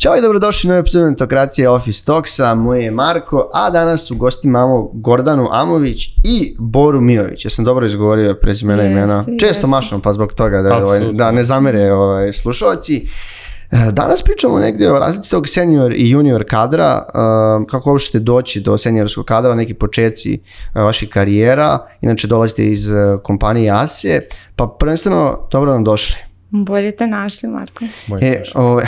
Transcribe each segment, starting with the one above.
Ćao i dobrodošli u novu epizodu Netokracije Office Talksa, moje je Marko, a danas u gosti imamo Gordanu Amović i Boru Mijović. Ja sam dobro izgovorio prezimena imena, često mašam pa zbog toga da, ovaj, ne zamere ovaj, slušalci. E, danas pričamo negdje o razlici tog senior i junior kadra, e, kako uopšte doći do seniorskog kadra, neki početci e, vaših karijera, inače dolazite iz kompanije ASE, pa prvenstveno dobro nam došli. Bolje te našli, Marko. e, o, ovaj,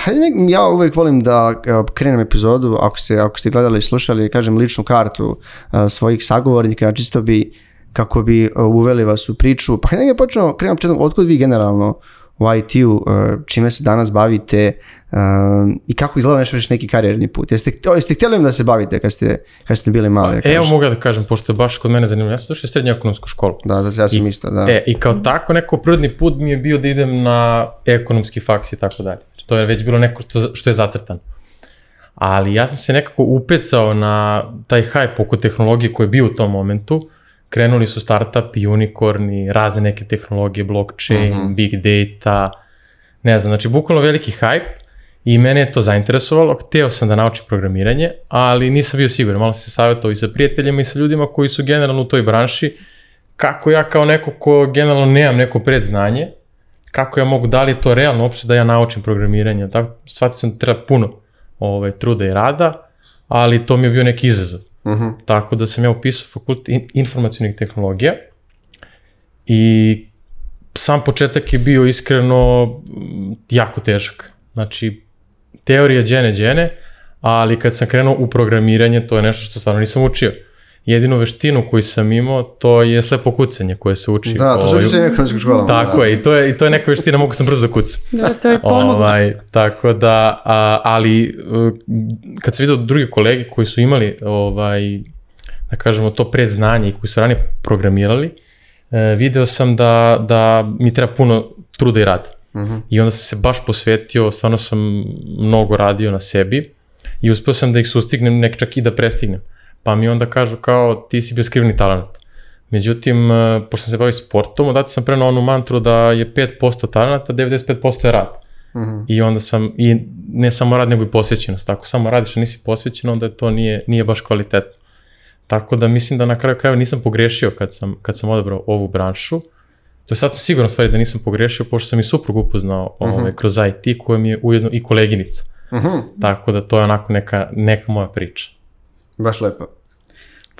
ja uvijek volim da e, krenem epizodu, ako ste, ako ste gledali i slušali, kažem ličnu kartu e, svojih sagovornika, čisto bi kako bi e, uveli vas u priču. Pa hajde ja počnemo, krenemo početnog, otkud vi generalno u IT-u, uh, čime se danas bavite uh, i kako izgleda nešto već neki karijerni put. Jeste, jeste htjeli da se bavite kad ste, kad ste bili mali? da e, Evo mogu da kažem, pošto je baš kod mene zanimljivo, ja sam završio srednju ekonomsku školu. Da, da, ja sam I, isto, da. E, I kao tako, neko prirodni put mi je bio da idem na ekonomski faks i tako dalje. Znači, to je već bilo neko što, što je zacrtano. Ali ja sam se nekako upecao na taj hype oko tehnologije koji je bio u tom momentu, krenuli su startup, unicorni, razne neke tehnologije, blockchain, mhm. big data, ne znam, znači bukvalno veliki hype i mene je to zainteresovalo, hteo sam da naučim programiranje, ali nisam bio siguran, malo sam se savjetao i sa prijateljima i sa ljudima koji su generalno u toj branši, kako ja kao neko ko generalno nemam neko predznanje, kako ja mogu, da li je to realno uopšte da ja naučim programiranje, tako shvatio sam da treba puno ovaj, truda i rada, ali to mi je bio neki izazov. Mhm. Tako da sam ja upisao fakultet informacijnih tehnologija i sam početak je bio iskreno jako težak. Znači, teorija džene džene, ali kad sam krenuo u programiranje, to je nešto što stvarno nisam učio jedinu veštinu koju sam imao, to je slepo kucanje koje se uči. Da, to se u Tako je, i to je, i to je neka veština, mogu sam brzo da kucam. Da, to je pomogno. Ovaj, tako da, ali e, kad sam vidio druge kolege koji su imali, ovaj, da kažemo, to predznanje i koji su ranije programirali, e, video sam da, da mi treba puno truda i rada. Mhm. I onda sam se baš posvetio, stvarno sam mnogo radio na sebi i uspio sam da ih sustignem, nek čak i da prestignem pa mi onda kažu kao ti si bio skriveni talent. Međutim, e, pošto sam se bavio sportom, odati sam preno onu mantru da je 5% talenta, 95% je rad. Mhm. I onda sam, i ne samo rad, nego i posvećenost. Ako samo radiš, a nisi posvećen, onda to nije, nije baš kvalitetno. Tako da mislim da na kraju krajeva nisam pogrešio kad sam, kad sam odabrao ovu branšu. To je sad sam sigurno stvari da nisam pogrešio, pošto sam i suprug upoznao mm-hmm. ove, ovaj, kroz IT, koja mi je ujedno i koleginica. Mhm. Tako da to je onako neka, neka moja priča. Baš lepo.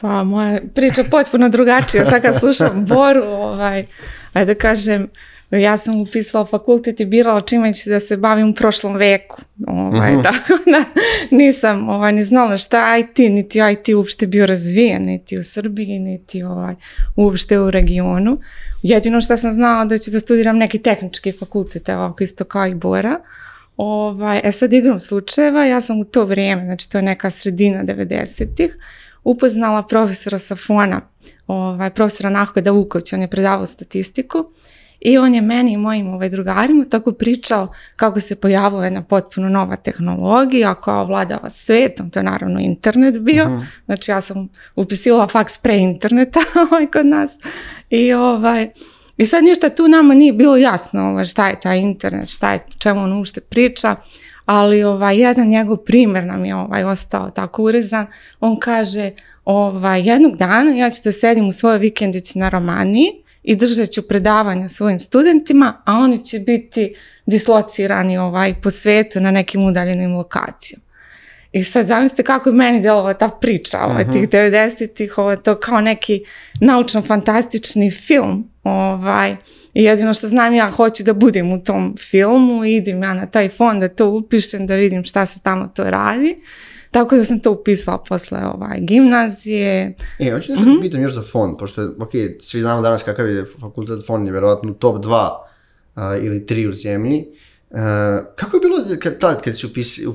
Pa moja priča potpuno drugačija, sad kad slušam Boru, ovaj, ajde da kažem, ja sam upisala fakultet i birala čime ću da se bavim u prošlom veku. Ovaj, mhm. Tako da nisam ovaj, ni znala šta je IT, niti IT uopšte bio razvijen, niti u Srbiji, niti ovaj, uopšte u regionu. Jedino što sam znala da ću da studiram neki tehnički fakultet, evo, isto kao i Bora. Ovaj, e sad igrom slučajeva, ja sam u to vrijeme, znači to je neka sredina 90-ih, upoznala profesora Safona, ovaj, profesora Nahoda Vuković, on je predavao statistiku i on je meni i mojim ovaj, drugarima tako pričao kako se pojavila jedna potpuno nova tehnologija koja ovladava svetom, to je naravno internet bio, mhm. znači ja sam upisila faks pre interneta ovaj, kod nas i ovaj, i sad ništa tu nama nije bilo jasno ovaj, šta je taj internet, šta je, čemu on ušte priča, ali ovaj, jedan njegov primjer nam je ovaj, ostao tako urezan. On kaže, ovaj, jednog dana ja ću da sedim u svojoj vikendici na Romaniji i držat ću predavanja svojim studentima, a oni će biti dislocirani ovaj, po svetu na nekim udaljenim lokacijama. I sad zamislite kako je meni djelovala ta priča ovaj, mhm. tih 90-ih, ovaj, to kao neki naučno-fantastični film. Ovaj, I jedino što znam, ja hoću da budem u tom filmu, idem ja na taj fond da to upišem, da vidim šta se tamo to radi. Tako da sam to upisala posle ovaj, gimnazije. E, hoću mhm. pitam još za fond, pošto, ok, svi znamo danas kakav je fakultet fond, je verovatno top 2 ili 3 u zemlji. E, kako je bilo kad, tad kad si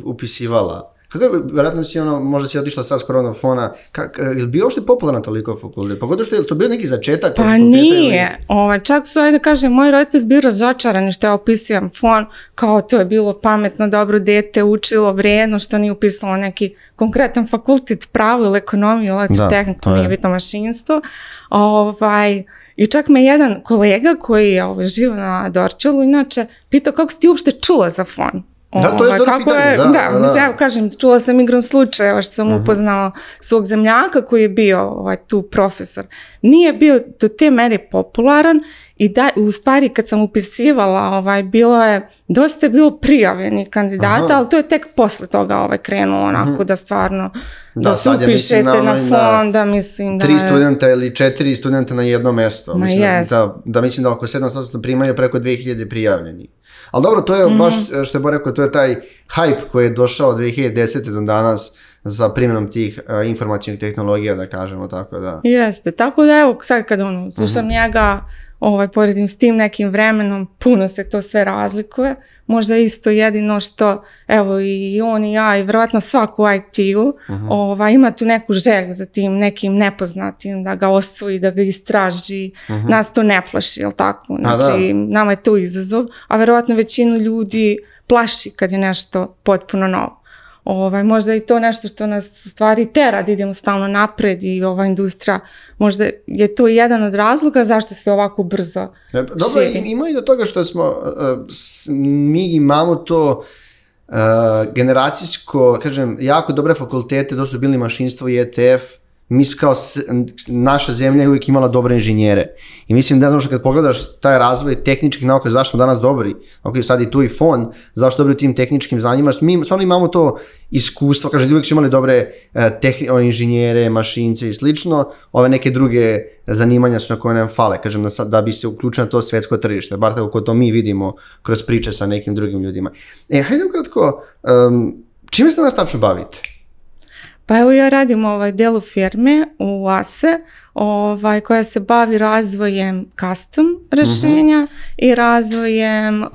upisivala? Kako je, vjerojatno si ono, možda si otišla sad s koronafona, ono kak, e, je li bio uopšte popularno toliko fakultet? Pogotovo što je to bio neki začetak? Pa nije, ovaj, čak su, ajde kažem, moj roditelj bio razočaran što ja opisujem fon, kao to je bilo pametno, dobro dete, učilo vredno, što nije upisalo neki konkretan fakultet, pravo ili ekonomiju, elektrotehniku, nije bitno mašinstvo. Ovaj, i čak me jedan kolega koji je ovaj, živo na Dorčelu, inače, pitao kako si ti uopšte čula za fon? Da, ovaj, to je pitanje, da, ja kažem, čula sam igrom slučajeva što sam mhm. upoznala svog zemljaka koji je bio ovaj, tu profesor. Nije bio do te mere popularan i da, u stvari kad sam upisivala, ovaj, bilo je, dosta je bilo prijavljenih kandidata, ali to je tek posle toga ovaj, krenulo mhm. onako da stvarno da, se upišete na, fond, da mislim da Tri studenta ili četiri studenta na jedno mesto. Ma mislim, da, da mislim da oko 700 primaju preko 2000 prijavljenih. Ali dobro, to je mm baš e, što je Bo rekao, to je taj hype koji je došao od 2010. do danas za primjenom tih uh, tehnologija, da kažemo tako da. Jeste, tako da evo sad kad ono, slušam mhm. njega, ovaj, poredim s tim nekim vremenom, puno se to sve razlikuje. Možda isto jedino što, evo i on i ja i vjerojatno svaku IT-u uh mhm. ovaj, ima tu neku želju za tim nekim nepoznatim, da ga osvoji, da ga istraži. uh Nas to ne plaši, jel tako? Znači, nama je to izazov, a vjerojatno većinu ljudi plaši kad je nešto potpuno novo. Ovaj, možda i to nešto što nas stvari tera da idemo stalno napred i ova industrija, možda je to jedan od razloga zašto se ovako brzo e, Dobro, širi. ima i do toga što smo, e, mi imamo to e, generacijsko, kažem, jako dobre fakultete, to su bili mašinstvo i ETF, mi kao naša zemlja je uvijek imala dobre inženjere. I mislim da ono što kad pogledaš taj razvoj tehničkih nauka, zašto smo danas dobri, ok, sad i tu i fon, zašto dobri u tim tehničkim znanjima, mi stvarno imamo to iskustvo, kažem, uvijek su imali dobre e, tehni, inženjere, mašince i slično, ove neke druge zanimanja su na koje nam fale, kažem, da, da bi se uključila to svetsko tržište, bar tako ko to mi vidimo kroz priče sa nekim drugim ljudima. E, hajde kratko, čime se danas tačno bavite? Pa evo ja radim ovaj, delu firme u ASE, ovaj, koja se bavi razvojem custom rješenja mhm. i razvojem uh,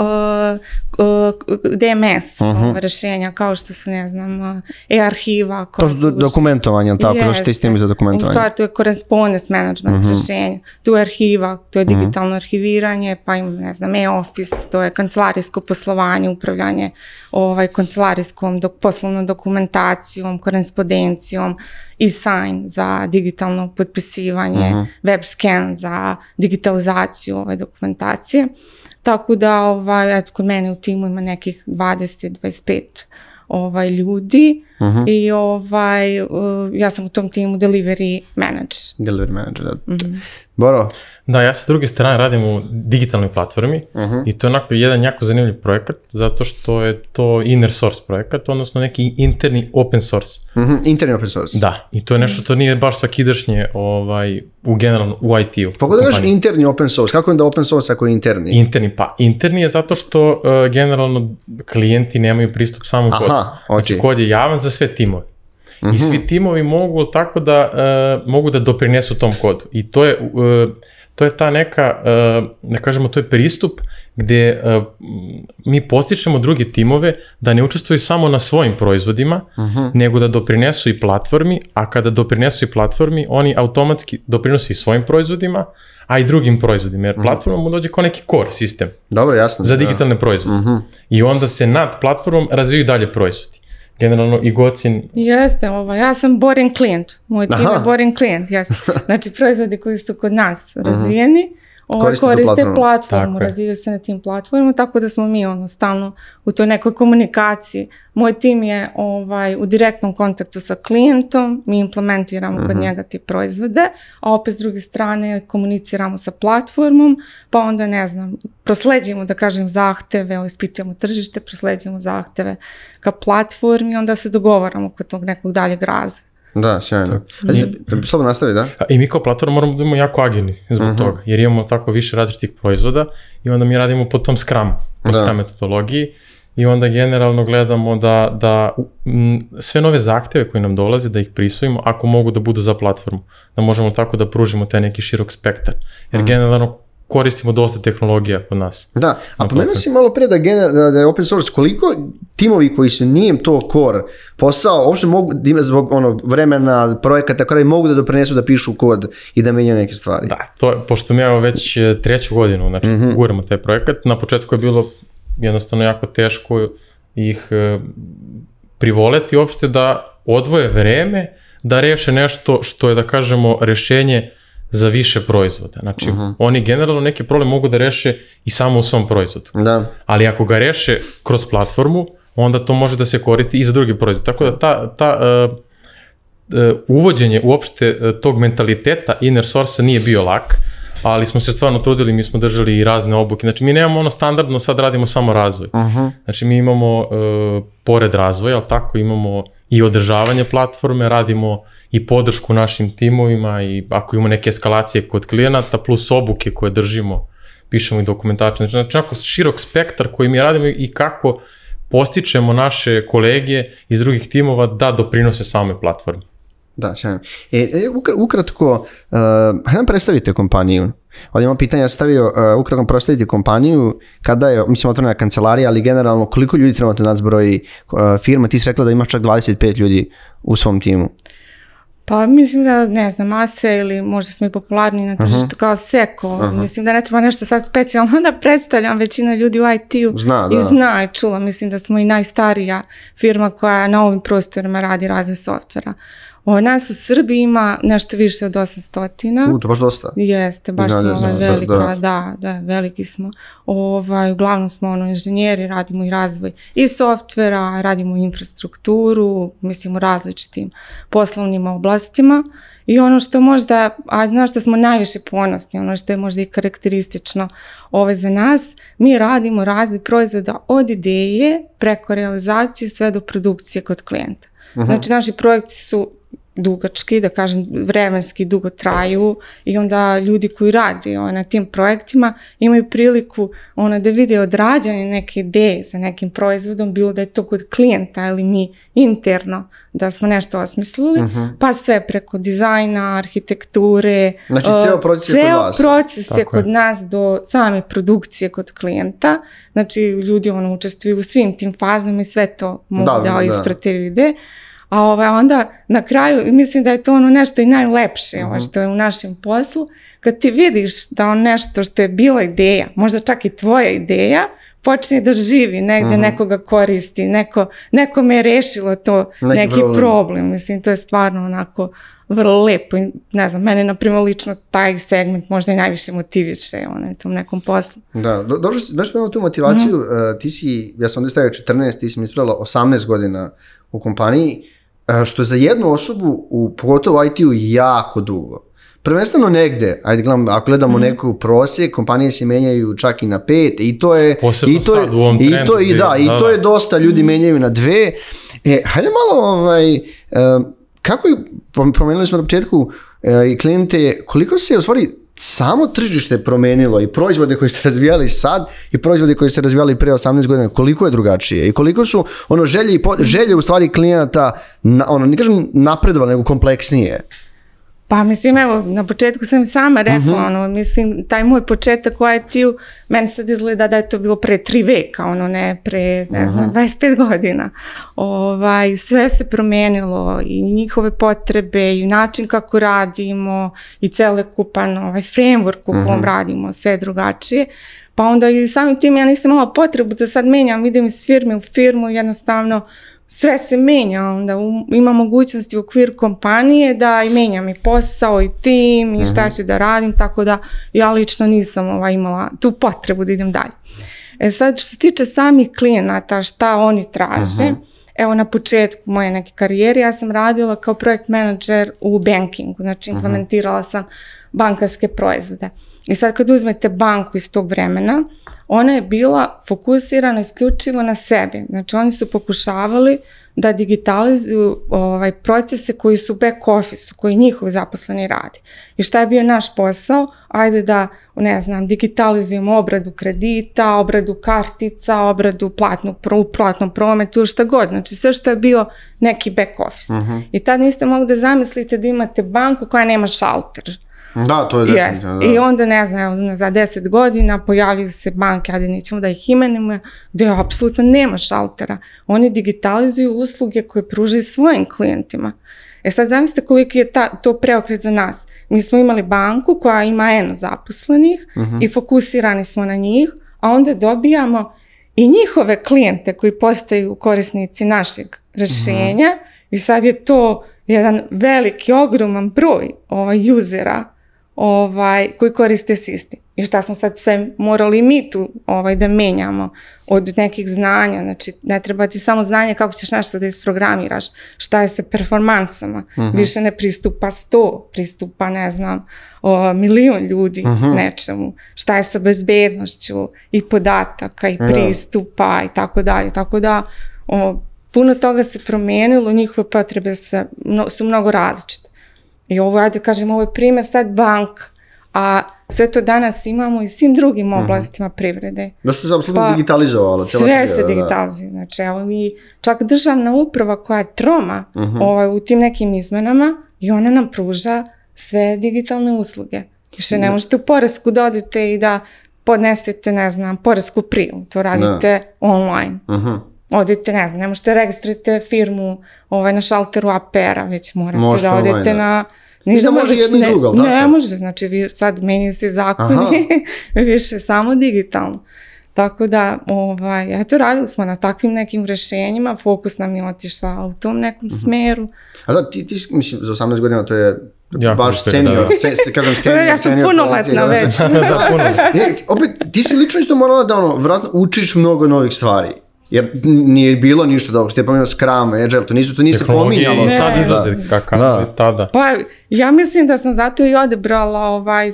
DMS uh mhm. ovaj, rješenja kao što su, ne znam, uh, e-arhiva. To dokumentovanje, tako da što ti s za dokumentovanje. U stvari, to je correspondence management uh rješenja. Tu je arhiva, to je digitalno arhiviranje, pa im, ne znam, e-office, to je kancelarijsko poslovanje, upravljanje ovaj, kancelarijskom dok, poslovnom dokumentacijom, korespondencijom i sign za digitalno potpisivanje, uh web scan za digitalizaciju ove dokumentacije. Tako da ovaj, kod mene u timu ima nekih 20-25 ovaj, ljudi Mhm. I ovaj, ja sam u tom timu delivery manager. Delivery manager, da. Mhm. Boro? Da, ja sa druge strane radim u digitalnoj platformi mhm. i to je onako jedan jako zanimljiv projekat zato što je to inner source projekat, odnosno neki interni open source. Interni open source. Da, i to je nešto što nije baš svakidašnje ovaj, u generalno u IT-u. Pa još interni open source, kako je onda open source ako je interni? Interni, pa interni je zato što eh, generalno klijenti nemaju pristup samom kodu. Aha, oči. Znači, kod je javan za sve timove. I svi mhm. timovi mogu tako da, e, mogu da doprinesu tom kodu. I to je, e, to je ta neka, e, da kažemo, to je pristup gde mi postičemo druge timove da ne učestvuju samo na svojim proizvodima, mhm. nego da doprinesu i platformi, a kada doprinesu i platformi, oni automatski doprinose i svojim proizvodima, a i drugim proizvodima, jer mhm. platforma mu dođe kao neki core sistem. Dobro, jasno. Za digitalne da. proizvode. I onda se nad platformom razviju dalje proizvodi generalno i Gocin. Jeste, ovo, ja sam boring klijent, moj tim je boring klijent, jasno. Znači proizvodi koji su kod nas mhm. razvijeni, Ovaj, koriste, koriste platformu, platformu razvijaju se na tim platformama, tako da smo mi ono stalno u toj nekoj komunikaciji. Moj tim je ovaj, u direktnom kontaktu sa klijentom, mi implementiramo kod mhm. njega te proizvode, a opet s druge strane komuniciramo sa platformom, pa onda ne znam, prosleđujemo da kažem zahteve, ispitujemo tržište, prosleđujemo zahteve ka platformi, onda se dogovaramo kod tog nekog daljeg razvoja. Da, sjajno. Da slobodno nastavi, da? I mi kao platforma moramo da jako agilni zbog mhm. toga, jer imamo tako više različitih proizvoda i onda mi radimo po tom Scrum, po da. Scrum metodologiji i onda generalno gledamo da, da sve nove zahteve koji nam dolaze da ih prisvojimo ako mogu da budu za platformu, da možemo tako da pružimo taj neki širok spektar. Jer mhm. generalno koristimo dosta tehnologija kod nas. Da, a pomenuo si malo pre da, da, je open source, koliko timovi koji su nijem to core posao, uopšte mogu, zbog ono, vremena, projekata, kada mogu da doprinesu da pišu kod i da menjaju neke stvari. Da, to, pošto mi evo već e, treću godinu, znači, mm -hmm. guramo taj projekat, na početku je bilo jednostavno jako teško ih e, privoleti uopšte da odvoje vreme da reše nešto što je, da kažemo, rešenje za više proizvoda. Znači, mhm. oni generalno neki problem mogu da reše i samo u svom proizvodu. Da. Ali ako ga reše kroz platformu, onda to može da se koristi i za drugi proizvod. Tako da ta, ta e, e, uvođenje uopšte e, tog mentaliteta inner source nije bio lak, ali smo se stvarno trudili, mi smo držali i razne obuke. Znači, mi nemamo ono standardno, sad radimo samo razvoj. uh Znači, mi imamo, pored razvoja, ali tako imamo i održavanje platforme, radimo i podršku našim timovima i ako imamo neke eskalacije kod klijenata, plus obuke koje držimo, pišemo i dokumentačne. Znači, znači širok spektar koji mi radimo i kako postičemo naše kolege iz drugih timova da doprinose same platforme. Da, sjajno. E, e ukratko, uh, predstavite kompaniju. Ovdje imamo pitanje, ja stavio, uh, ukratko predstavite kompaniju, kada je, mislim, otvorena kancelarija, ali generalno koliko ljudi da nas broji uh, firma, ti si rekla da imaš čak 25 ljudi u svom timu. Pa mislim da, ne znam, mase ili možda smo i popularni na tržištu kao seko. Mislim da ne treba nešto sad specijalno da predstavljam. Većina ljudi u IT-u i zna i čula. Mislim da smo i najstarija firma koja na ovim prostorima radi razne softvera. O, nas u Srbiji ima nešto više od 800. U, to baš dosta. Jeste, baš smo velika, da. da, veliki smo. Ovaj, uglavnom smo ono, inženjeri, radimo i razvoj i softvera, radimo i infrastrukturu, mislim u različitim poslovnim oblastima. I ono što možda, a na što smo najviše ponosni, ono što je možda i karakteristično ovaj, za nas, mi radimo razvoj proizvoda od ideje preko realizacije sve do produkcije kod klijenta. Mhm. Znači naši projekti su dugački, da kažem vremenski dugo traju i onda ljudi koji radi na tim projektima imaju priliku ono, da vide odrađanje neke ideje sa nekim proizvodom, bilo da je to kod klijenta ili mi interno da smo nešto osmislili, uh mhm. -huh. pa sve preko dizajna, arhitekture. Znači eh, ceo proces ceo je kod vas. proces je kod nas do same produkcije kod klijenta. Znači ljudi ono, učestvuju u svim tim fazama i sve to mogu da, da, da isprate vide. A ovaj, onda na kraju, mislim da je to ono nešto i najlepše ovaj, mhm. što je u našem poslu, kad ti vidiš da on nešto što je bila ideja, možda čak i tvoja ideja, počne da živi, negde mhm. nekoga koristi, neko, nekome je rešilo to neki, neki problem. Mislim, to je stvarno onako vrlo lepo. ne znam, mene, na primjer, lično taj segment možda i najviše motiviše ono, u tom nekom poslu. Da, dobro, već tu motivaciju. Mm. Uh, ti si, ja sam onda stavio 14, ti si mi ispravila 18 godina u kompaniji. E, što za jednu osobu, u, pogotovo u IT-u, jako dugo. Prvenstveno negde, ajde ako gledamo mm. neku prosjek, kompanije se menjaju čak i na pet i to je... Posebno i to, sad u ovom i To, I, da, I to je dosta, ljudi mhm. menjaju na dve. E, hajde malo, ovaj, e, kako je, pomenuli smo na početku e, i klijente, koliko se u stvari samo tržište promenilo i proizvode koji ste razvijali sad i proizvode koji ste razvijali pre 18 godina, koliko je drugačije i koliko su ono želje, i želje u stvari klijenata, ono, ne kažem napredovali, nego kompleksnije. Pa mislim, evo, na početku sam sama rekla, mhm. ono, mislim, taj moj početak u IT-u, meni sad izgleda da je to bilo pre tri veka, ono, ne, pre, ne mhm. znam, 25 godina. Ovaj, sve se promijenilo i njihove potrebe i način kako radimo i celekupan ovaj framework u kojem mhm. radimo, sve drugačije. Pa onda i samim tim ja nisam imala potrebu da sad menjam, idem iz firme u firmu, jednostavno, sve se menja, onda ima mogućnosti u okvir kompanije da i menjam i posao i tim i šta mhm. ću da radim, tako da ja lično nisam ovaj, imala tu potrebu da idem dalje. E, sad što se tiče samih klijenata, šta oni traže, mhm. evo na početku moje neke karijere ja sam radila kao projekt menadžer u bankingu, znači mhm. implementirala sam bankarske proizvode. I sad kad uzmete banku iz tog vremena, ona je bila fokusirana isključivo na sebi. Znači oni su pokušavali da digitalizuju ovaj, procese koji su back office, koji njihov zaposleni radi. I šta je bio naš posao? Ajde da, ne znam, digitalizujemo obradu kredita, obradu kartica, obradu platnog, u platnom prometu, šta god. Znači sve što je bio neki back office. Mhm. I tad niste mogli da zamislite da imate banku koja nema šalter da, to je I onda, ne znam, za deset godina pojavljuju se banke, ali nećemo da ih imenimo, gdje apsolutno nema šaltera. Oni digitalizuju usluge koje pružaju svojim klijentima. E sad zamislite koliko je ta, to preokret za nas. Mi smo imali banku koja ima eno zaposlenih mhm. i fokusirani smo na njih, a onda dobijamo i njihove klijente koji postaju korisnici našeg rješenja mhm. i sad je to jedan veliki, ogroman broj ovaj, usera ovaj, koji koriste sistem. I šta smo sad sve morali mi tu ovaj, da menjamo od nekih znanja. Znači, ne treba ti samo znanje kako ćeš nešto da isprogramiraš. Šta je sa performansama. Mhm. Više ne pristupa sto, pristupa, ne znam, o, milion ljudi mhm. nečemu. Šta je sa bezbednošću i podataka i pristupa i tako dalje. Tako da, puno toga se promijenilo, njihove potrebe se, su mnogo različite. I ovo, ajde kažem, ovo je primjer sad bank, a sve to danas imamo i svim drugim mhm. oblastima privrede. No što se apsolutno pa, digitalizovalo. Sve se digitalizuje. Znači, evo mi, čak državna uprava koja je troma mhm. ovaj, u tim nekim izmenama i ona nam pruža sve digitalne usluge. Više ne možete u Poresku da odete i da podnesete, ne znam, Poresku prijavu. To radite online. Mhm odete, ne znam, ne možete registrujete firmu ovaj, na šalteru APR-a, već morate Možda da odete ovaj, da. na... Ništa da može znači jedno i drugo, ali tako? Ne može, znači vi, sad meni se zakoni više samo digitalno. Tako da, ovaj, eto, radili smo na takvim nekim rešenjima, fokus nam je otišao u tom nekom mm -hmm. smeru. A da, ti, ti, mislim, za 18 godina to je Jako baš senior, da. se, kažem senior, ja sam puno letna već. da, puno. E, opet, ti si lično isto morala da ono, vratno, učiš mnogo novih stvari jer nije bilo ništa dobro, što je pomijenio Scrum, Agile, to nisu, to nije sad kakav da. tada. Pa ja mislim da sam zato i odebrala ovaj,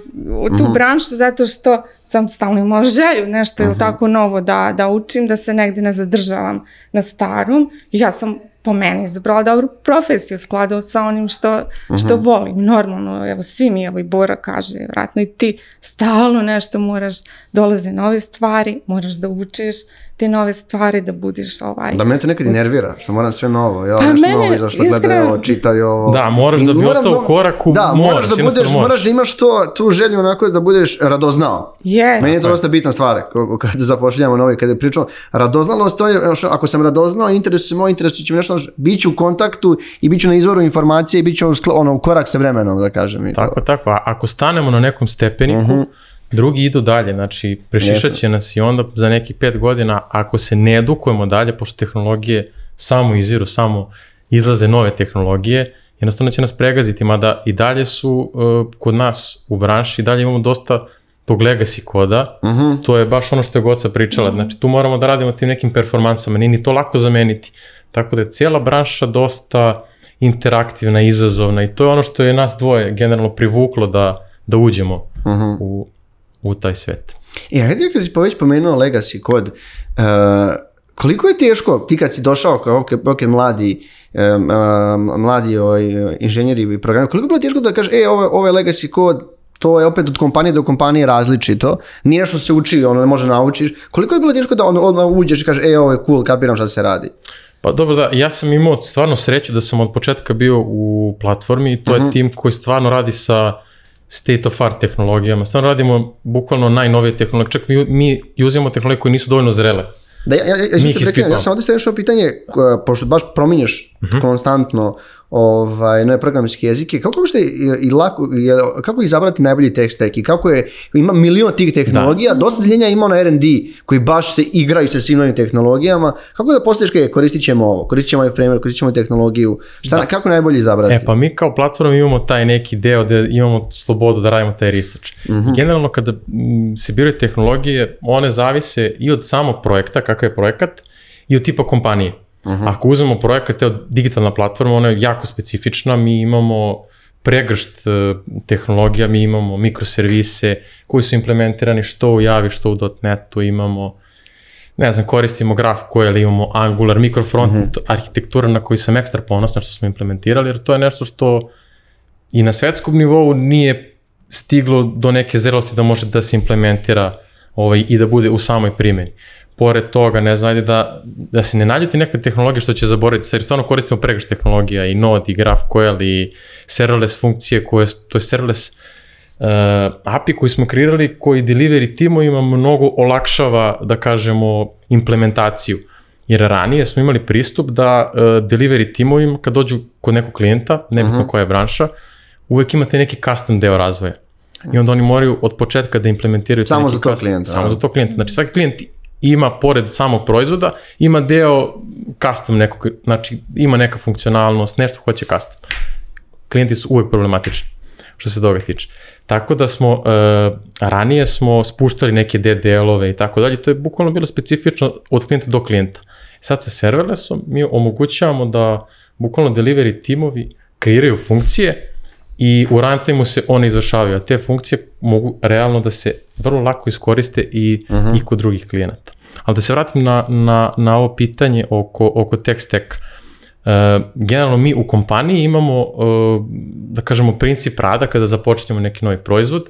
tu mhm. branšu, zato što sam stalno imao želju nešto mhm. tako novo da, da učim, da se negde ne zadržavam na starom. Ja sam po meni izabrala dobru profesiju, skladao sa onim mhm. što, volim. Normalno, evo svi mi, evo i Bora kaže, vratno i ti, stalno nešto moraš, dolaze nove stvari, moraš da učiš, te nove stvari da budiš ovaj... Da me to nekad i nervira, što moram sve novo, ja pa nešto novo izašlo, gledaj ovo, čitaj ovo. Da, moraš da bi moram ostao u koraku, da, moraš, da budeš, moraš. da imaš to, tu želju onako da budeš radoznao. Yes. Meni je to dosta bitna stvar, kada zapošljamo novi, kada pričamo, radoznalost, to je, ako sam radoznao, interesu se moj, interesu će nešto, bit ću u kontaktu i bit ću na izvoru informacije i bit ću ono, ono u korak sa vremenom, da kažem. tako, to. tako, a ako stanemo na nekom stepeniku, mhm. Drugi idu dalje, znači prešišat će nas i onda za neki pet godina, ako se ne edukujemo dalje, pošto tehnologije samo iziru, samo izlaze nove tehnologije, jednostavno će nas pregaziti, mada i dalje su e, kod nas u branši, i dalje imamo dosta tog legacy koda, mhm. to je baš ono što je Goca pričala, mhm. znači tu moramo da radimo tim nekim performansama, nije ni to lako zameniti, tako da je cijela branša dosta interaktivna, izazovna i to je ono što je nas dvoje generalno privuklo da, da uđemo mhm. u u taj svet. I e, ajde kad si poveć pomenuo legacy kod, uh, koliko je teško, ti kad si došao kao ok, mladi, um, mladi ovaj, inženjeri i program. koliko je bilo teško da kaže e, ovo, ovo legacy kod, to je opet od kompanije do kompanije različito, nije što se uči, ono ne može naučiš, koliko je bilo teško da ono, odmah uđeš i kaže e, ovo je cool, kapiram šta se radi? Pa dobro da, ja sam imao stvarno sreću da sam od početka bio u platformi, to je mhm. tim koji stvarno radi sa state of art tehnologijama. Stvarno radimo bukvalno najnovije tehnologije. Čak mi, mi uzimamo tehnologije koje nisu dovoljno zrele. Da, ja, ja, ja, Ja sam ovdje stavio pitanje, pošto baš prominješ mhm. konstantno ovaj, nove programski jezike, kako možete i lako, kako izabrati najbolji tekst stack i kako je, ima milion tih tehnologija, da. dosta deljenja ima na ono R&D koji baš se igraju sa svim novim tehnologijama, kako da postojiš kada koristit ćemo ovo, koristit ćemo ovaj framework, koristit ćemo tehnologiju, šta, kako najbolje izabrati? E pa mi kao platform imamo taj neki deo gde imamo slobodu da radimo taj research. Mhm. Generalno kada se biraju tehnologije, one zavise i od samog projekta, kakav je projekat, i od tipa kompanije. -huh. Ako uzmemo projekat, digitalna platforma, ona je jako specifična, mi imamo pregršt e, tehnologija, mi imamo mikroservise koji su implementirani što u Javi, što u net imamo ne znam, koristimo GraphQL, imamo Angular, mikrofront, mhm. arhitektura na koju sam ekstra ponosan što smo implementirali, jer to je nešto što i na svetskom nivou nije stiglo do neke zrelosti da može da se implementira ovaj, i da bude u samoj primjeni pored toga, ne znam, da, da se ne naljuti neka tehnologija što će zaboraviti, jer stvarno koristimo pregaš tehnologija i Node i GraphQL i serverless funkcije koje, to je serverless eh, API koji smo kreirali, koji delivery timovima mnogo olakšava, da kažemo, implementaciju. Jer ranije smo imali pristup da uh, delivery timovima, kad dođu kod nekog klijenta, nebitno mhm. koja je branša, uvek imate neki custom deo razvoja. I onda oni moraju od početka da implementiraju samo za to klijenta. Samo za to klijenta. Znači svaki klijent ima pored samog proizvoda, ima deo custom nekog, znači ima neka funkcionalnost, nešto hoće custom. Klijenti su uvek problematični što se toga tiče. Tako da smo, e, ranije smo spuštali neke DDL-ove i tako dalje, to je bukvalno bilo specifično od klijenta do klijenta. Sad sa serverlessom mi omogućavamo da bukvalno delivery timovi kreiraju funkcije i u runtime-u se one izvršavaju, a te funkcije mogu realno da se vrlo lako iskoriste i, mhm. i kod drugih klijenata. Ali da se vratim na, na, na ovo pitanje oko, oko tech stack. E, generalno mi u kompaniji imamo, e, da kažemo, princip rada kada započnemo neki novi proizvod,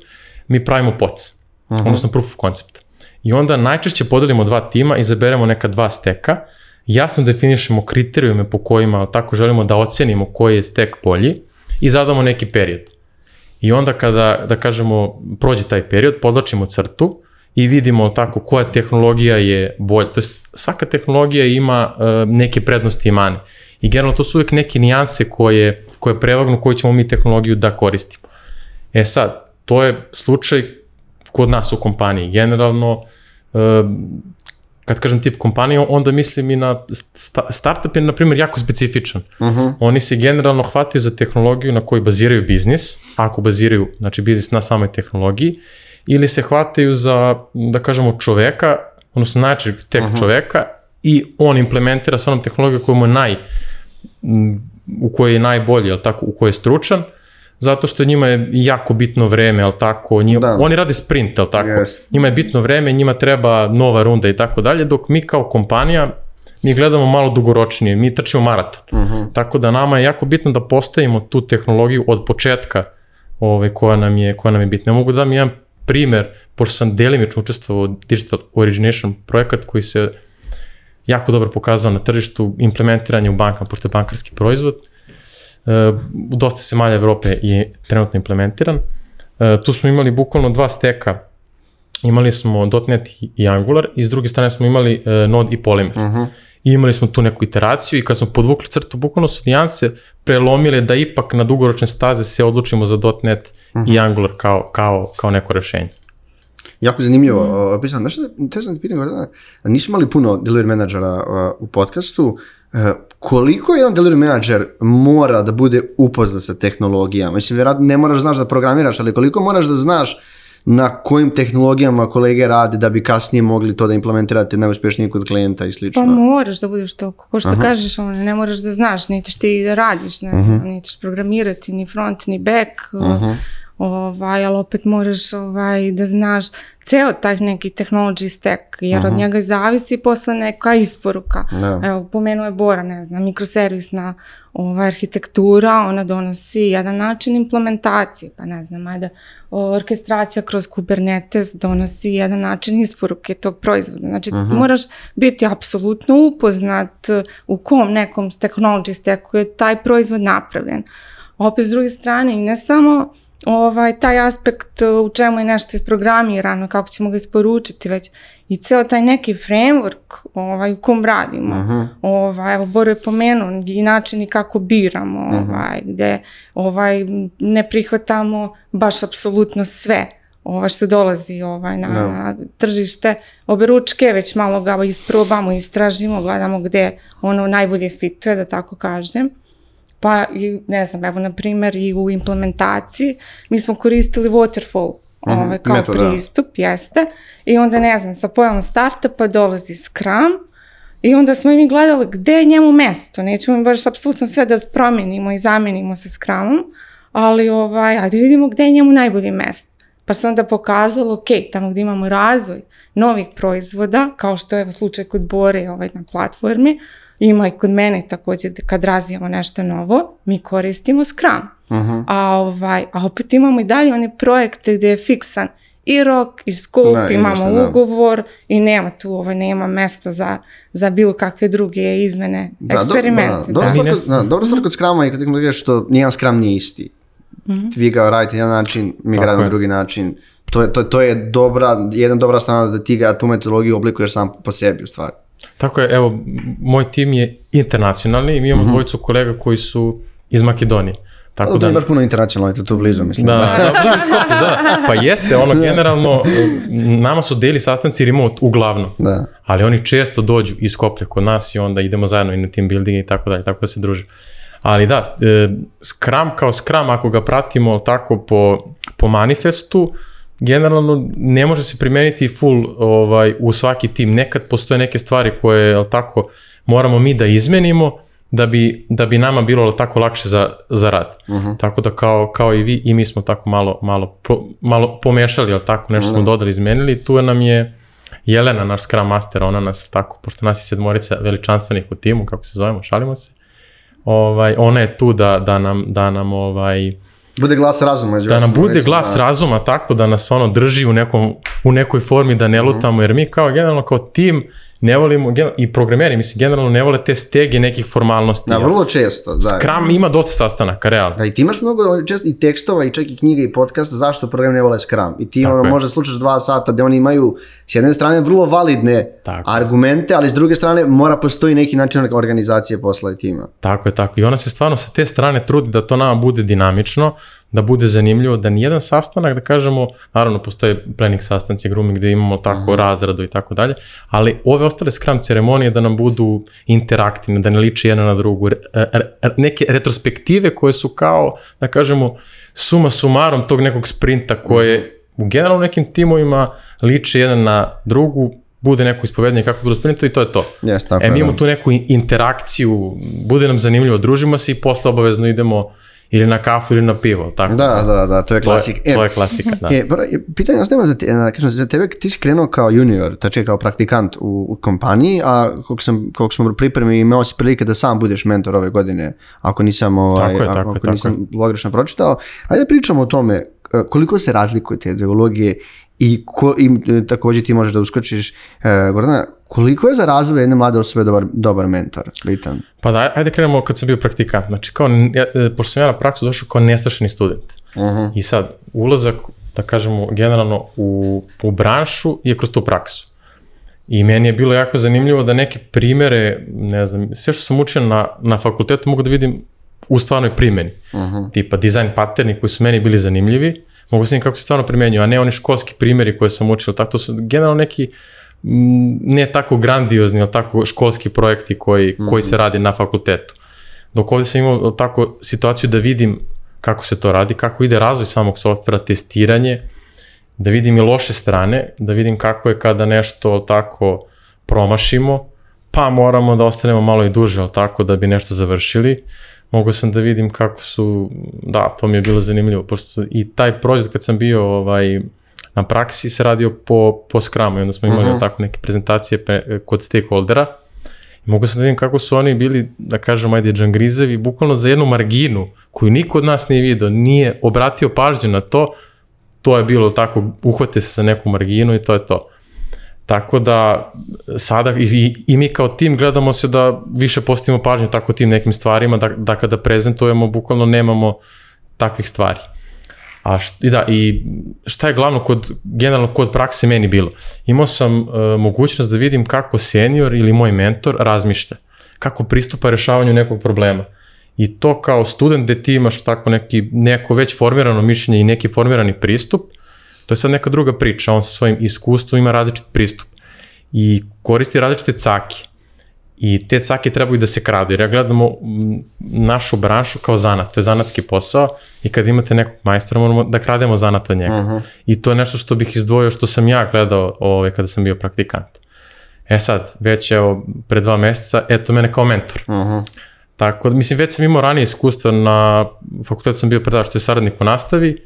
mi pravimo POC, uh-huh. Mhm. odnosno proof of concept. I onda najčešće podelimo dva tima, i zaberemo neka dva steka, jasno definišemo kriterijume po kojima tako želimo da ocenimo koji je stek bolji, i zadamo neki period. I onda kada, da kažemo, prođe taj period, podlačimo crtu i vidimo tako koja tehnologija je bolja. To je svaka tehnologija ima eh, neke prednosti i mane. I generalno to su uvek neke nijanse koje, koje prevagnu koju ćemo mi tehnologiju da koristimo. E sad, to je slučaj kod nas u kompaniji. Generalno, eh, kad kažem tip kompanije, onda mislim i na sta, startup je, na primjer, jako specifičan. Mhm. Oni se generalno hvataju za tehnologiju na kojoj baziraju biznis, ako baziraju, znači, biznis na samoj tehnologiji, ili se hvataju za, da kažemo, čoveka, odnosno najčešće tek uh mhm. čoveka i on implementira s onom tehnologijom koju je naj, u kojoj je najbolji, tako, u kojoj je stručan, zato što njima je jako bitno vreme, jel tako? Oni rade sprint, jel tako? Yes. Njima je bitno vreme, njima treba nova runda i tako dalje, dok mi kao kompanija mi gledamo malo dugoročnije, mi trčimo maraton. Mhm. Tako da nama je jako bitno da postavimo tu tehnologiju od početka ovaj, koja, nam je, koja nam je bitna. Ja mogu da dam jedan primer, pošto sam delimično učestvovao u Digital Origination projekat koji se jako dobro pokazao na tržištu implementiranje u bankama, pošto je bankarski proizvod. E, u dosta zemalja Evrope je trenutno implementiran. E, tu smo imali bukvalno dva steka, imali smo .NET i Angular i s druge strane smo imali e, Node i Polymer. Mhm. I imali smo tu neku iteraciju i kad smo podvukli crtu, bukvalno su nijance prelomile da ipak na dugoročne staze se odlučimo za .NET i mhm. Angular kao, kao, kao neko rešenje. Jako zanimljivo. Pisan, znaš, te sam ti imali puno delivery menadžera u podcastu, E, koliko jedan delivery manager mora da bude upoznat sa tehnologijama? Mislim, ne moraš znaš da programiraš, ali koliko moraš da znaš na kojim tehnologijama kolege rade da bi kasnije mogli to da implementirate najuspješnije kod klijenta i slično? Pa moraš da budeš to, ko što kažeš, on, ne moraš da znaš, niti ti da radiš, ne, uh-huh. programirati, ni front, ni back, uh ovaj, ali opet moraš ovaj, da znaš ceo taj neki technology stack, jer od mhm. njega zavisi posle neka isporuka. Evo, pomenuo je Bora, ne znam, mikroservisna ova arhitektura, ona donosi jedan način implementacije, pa ne znam, ajde, orkestracija kroz Kubernetes donosi jedan način isporuke tog proizvoda. Znači, mhm. moraš biti apsolutno upoznat e, u kom nekom technology stacku je taj proizvod napravljen. Opet, s druge strane, i ne samo ovaj, taj aspekt e, u čemu je nešto isprogramirano, kako ćemo ga isporučiti već i ceo taj neki framework ovaj, u kom radimo. Uh ovaj, evo, Boro je pomenuo i načini kako biramo, uh gde ovaj, ne prihvatamo baš apsolutno sve ovaj, što dolazi ovaj, na, tržište. Obe ručke već malo ga isprobamo, istražimo, gledamo gde ono najbolje fituje, da tako kažem. Pa i, ne znam, evo na primjer i u implementaciji mi smo koristili waterfall mm ovaj, kao pristup, jeste. I onda ne znam, sa pojavom startupa dolazi Scrum, i onda smo i mi gledali gde je njemu mesto. Nećemo baš apsolutno sve da promenimo i zamenimo sa Scrumom, ali ovaj, ajde vidimo gde je njemu najbolje mesto. Pa se onda pokazalo, ok, tamo gdje imamo razvoj novih proizvoda, kao što je slučaj kod Bore ovaj, na platformi, ima i kod mene također kad razvijamo nešto novo, mi koristimo Scrum. Mhm. A, ovaj, a opet imamo i dalje one projekte gdje je fiksan i rok i skup, imamo ugovor i nema tu, ovaj, nema mesta za, za bilo kakve druge izmene, eksperimente. da, dobro stvar kod je kad gledaš što nijedan Scrum nije isti. Mhm. Vi ga radite jedan način, mi ga radimo drugi način. To to, to je dobra, jedna dobra strana da ti ga tu metodologiju oblikuješ sam po sebi u stvari. Tako je, evo, moj tim je internacionalni i mi imamo mhm. dvojicu kolega koji su iz Makedonije. Tako da, da imaš puno internacionalno, tu blizu, mislim. Da, da. Pa jeste, ono, generalno, e, nama su deli sastanci remote, uglavnom. Da. Ali oni često dođu iz Skoplja kod nas i onda idemo zajedno i na team building i tako dalje, tako da se druže. Ali da, Scrum e, kao Scrum, ako ga pratimo tako po manifestu, generalno ne može se primeniti full ovaj, u svaki tim. Nekad postoje neke stvari koje, al tako, moramo mi da izmenimo da bi, da bi nama bilo tako lakše za, za rad. Mhm. Tako da kao, kao i vi i mi smo tako malo, malo, malo pomešali, al tako, nešto smo dodali, izmenili. Tu nam je Jelena, naš Scrum Master, ona nas tako, pošto nas je sedmorica veličanstvenih u timu, kako se zovemo, šalimo se, ovaj, ona je tu da, da nam, da nam ovaj, bude glas razuma. Da nam bude glas razuma tako da nas ono drži u, nekom, u nekoj formi da ne lutamo, jer mi kao generalno kao tim ne volimo, i programeri, mislim, generalno ne vole te stege nekih formalnosti. Da, vrlo često, da. Scrum ima dosta sastanaka, realno. Da, i ti imaš mnogo često i tekstova, i čak i knjige, i podcasta zašto program ne vole Scrum. I ti ono, možda dva sata da oni imaju s jedne strane vrlo validne argumente, ali s druge strane mora postoji neki način organizacije posla tima. Tako je, tako. I ona se stvarno sa te strane trudi da to nama bude dinamično, da bude zanimljivo, da nijedan sastanak, da kažemo, naravno postoje planning sastanci, grooming gdje imamo tako mm. razradu i tako dalje, ali ove ostale skram ceremonije da nam budu interaktivne, da ne liči jedna na drugu, e, neke retrospektive koje su kao, da kažemo, suma sumarom tog nekog sprinta koje mhm. u generalno nekim timovima liči jedna na drugu, bude neko ispovedanje kako bude sprintu i to je to. Yes, tako e, mi imamo tu neku interakciju, bude nam zanimljivo, družimo se i posle obavezno idemo ili na kafu ili na pivo, tako? Da, da, da, to je klasika. To je, e, to je klasika, da. E, pitanje osnema za, te, e, kažem, za tebe, ti si krenuo kao junior, tačnije kao praktikant u, kompaniji, a koliko, sam, koliko smo pripremi imao si prilike da sam budeš mentor ove godine, ako nisam, ovaj, ako, nisam logično pročitao. Ajde pričamo o tome e, koliko se razlikuje te ideologije i, ko, i e, također ti možeš da uskočiš, e, Gordana, koliko je za razvoj jedne mlade osobe dobar, mentor, Litan? Pa da, ajde krenemo kad sam bio praktikant, znači kao, ja, e, pošto sam ja na praksu došao kao nestrašeni student. Uh I sad, ulazak, da kažemo, generalno u, u branšu je kroz tu praksu. I meni je bilo jako zanimljivo da neke primere, ne znam, sve što sam učio na, na fakultetu mogu da vidim u stvarnoj primjeni. Uh mhm. -huh. Tipa dizajn paterni koji su meni bili zanimljivi, mogu se kako se stvarno primjenjuju, a ne oni školski primjeri koje sam učio, tako to su generalno neki mm, ne tako grandiozni, ali tako školski projekti koji, koji se mhm. radi na fakultetu. Dok ovdje sam imao tako situaciju da vidim kako se to radi, kako ide razvoj samog softvera, testiranje, da vidim i loše strane, da vidim kako je kada nešto tako promašimo, pa moramo da ostanemo malo i duže, tako, da bi nešto završili mogao sam da vidim kako su, da, to mi je bilo zanimljivo, pošto i taj proizvod kad sam bio ovaj, na praksi se radio po, po Scrumu i onda smo imali mhm. tako neke prezentacije kod stakeholdera. Mogu sam da vidim kako su oni bili, da kažem, ajde, džangrizevi, bukvalno za jednu marginu koju niko od nas nije vidio, nije obratio pažnju na to, to je bilo tako, uhvate se za neku marginu i to je to. Tako da sada i, i mi kao tim gledamo se da više postavimo pažnju tako tim nekim stvarima, da, da kada prezentujemo bukvalno nemamo takvih stvari. A i da, i šta je glavno kod, generalno kod prakse meni bilo? Imao sam e, mogućnost da vidim kako senior ili moj mentor razmišlja, kako pristupa rešavanju nekog problema. I to kao student gde ti imaš tako neki, neko već formirano mišljenje i neki formirani pristup, to je sad neka druga priča, on sa svojim iskustvom ima različit pristup i koristi različite cake. I te cake trebaju da se kradu, jer ja gledamo našu branšu kao zanat, to je zanatski posao i kad imate nekog majstora moramo da krademo zanat od njega. Mhm. I to je nešto što bih izdvojio što sam ja gledao ove, ovaj, kada sam bio praktikant. E sad, već evo, pred dva meseca, eto mene kao mentor. Uh mhm. -huh. Tako, mislim, već sam imao ranije iskustva na fakultetu sam bio predavač, što je saradnik u nastavi,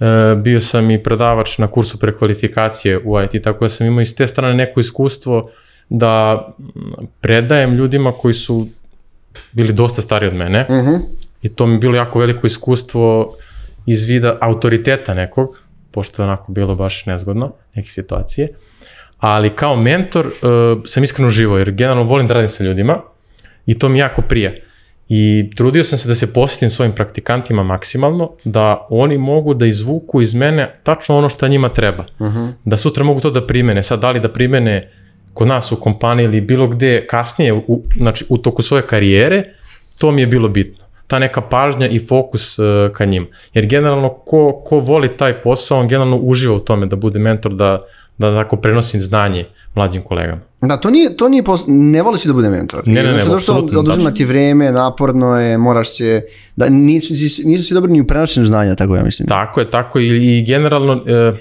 E, bio sam i predavač na kursu prekvalifikacije u IT, tako da sam imao i s te strane neko iskustvo da predajem ljudima koji su bili dosta stari od mene mhm. i to mi je bilo jako veliko iskustvo iz vida autoriteta nekog, pošto je onako bilo baš nezgodno, neke situacije. Ali kao mentor e, sam iskreno živo, jer generalno volim da radim sa ljudima i to mi jako prije. I trudio sam se da se posjetim svojim praktikantima maksimalno, da oni mogu da izvuku iz mene tačno ono što njima treba. Mhm. Da sutra mogu to da primene. Sad, da li da primene kod nas u kompaniji ili bilo gdje kasnije, u, znači u toku svoje karijere, to mi je bilo bitno. Ta neka pažnja i fokus uh, ka njima. Jer generalno ko, ko voli taj posao, on generalno uživa u tome da bude mentor, da, da tako prenosim znanje mlađim kolegama. Da, to nije, to nije ne voli si da bude mentor. Ne, ne, znači, ne, oduzima znači- ti vreme, naporno je, moraš se, da nisu, nisu svi dobri ni u prenošenju znanja, tako ja mislim. Tako je, tako i, i generalno, e,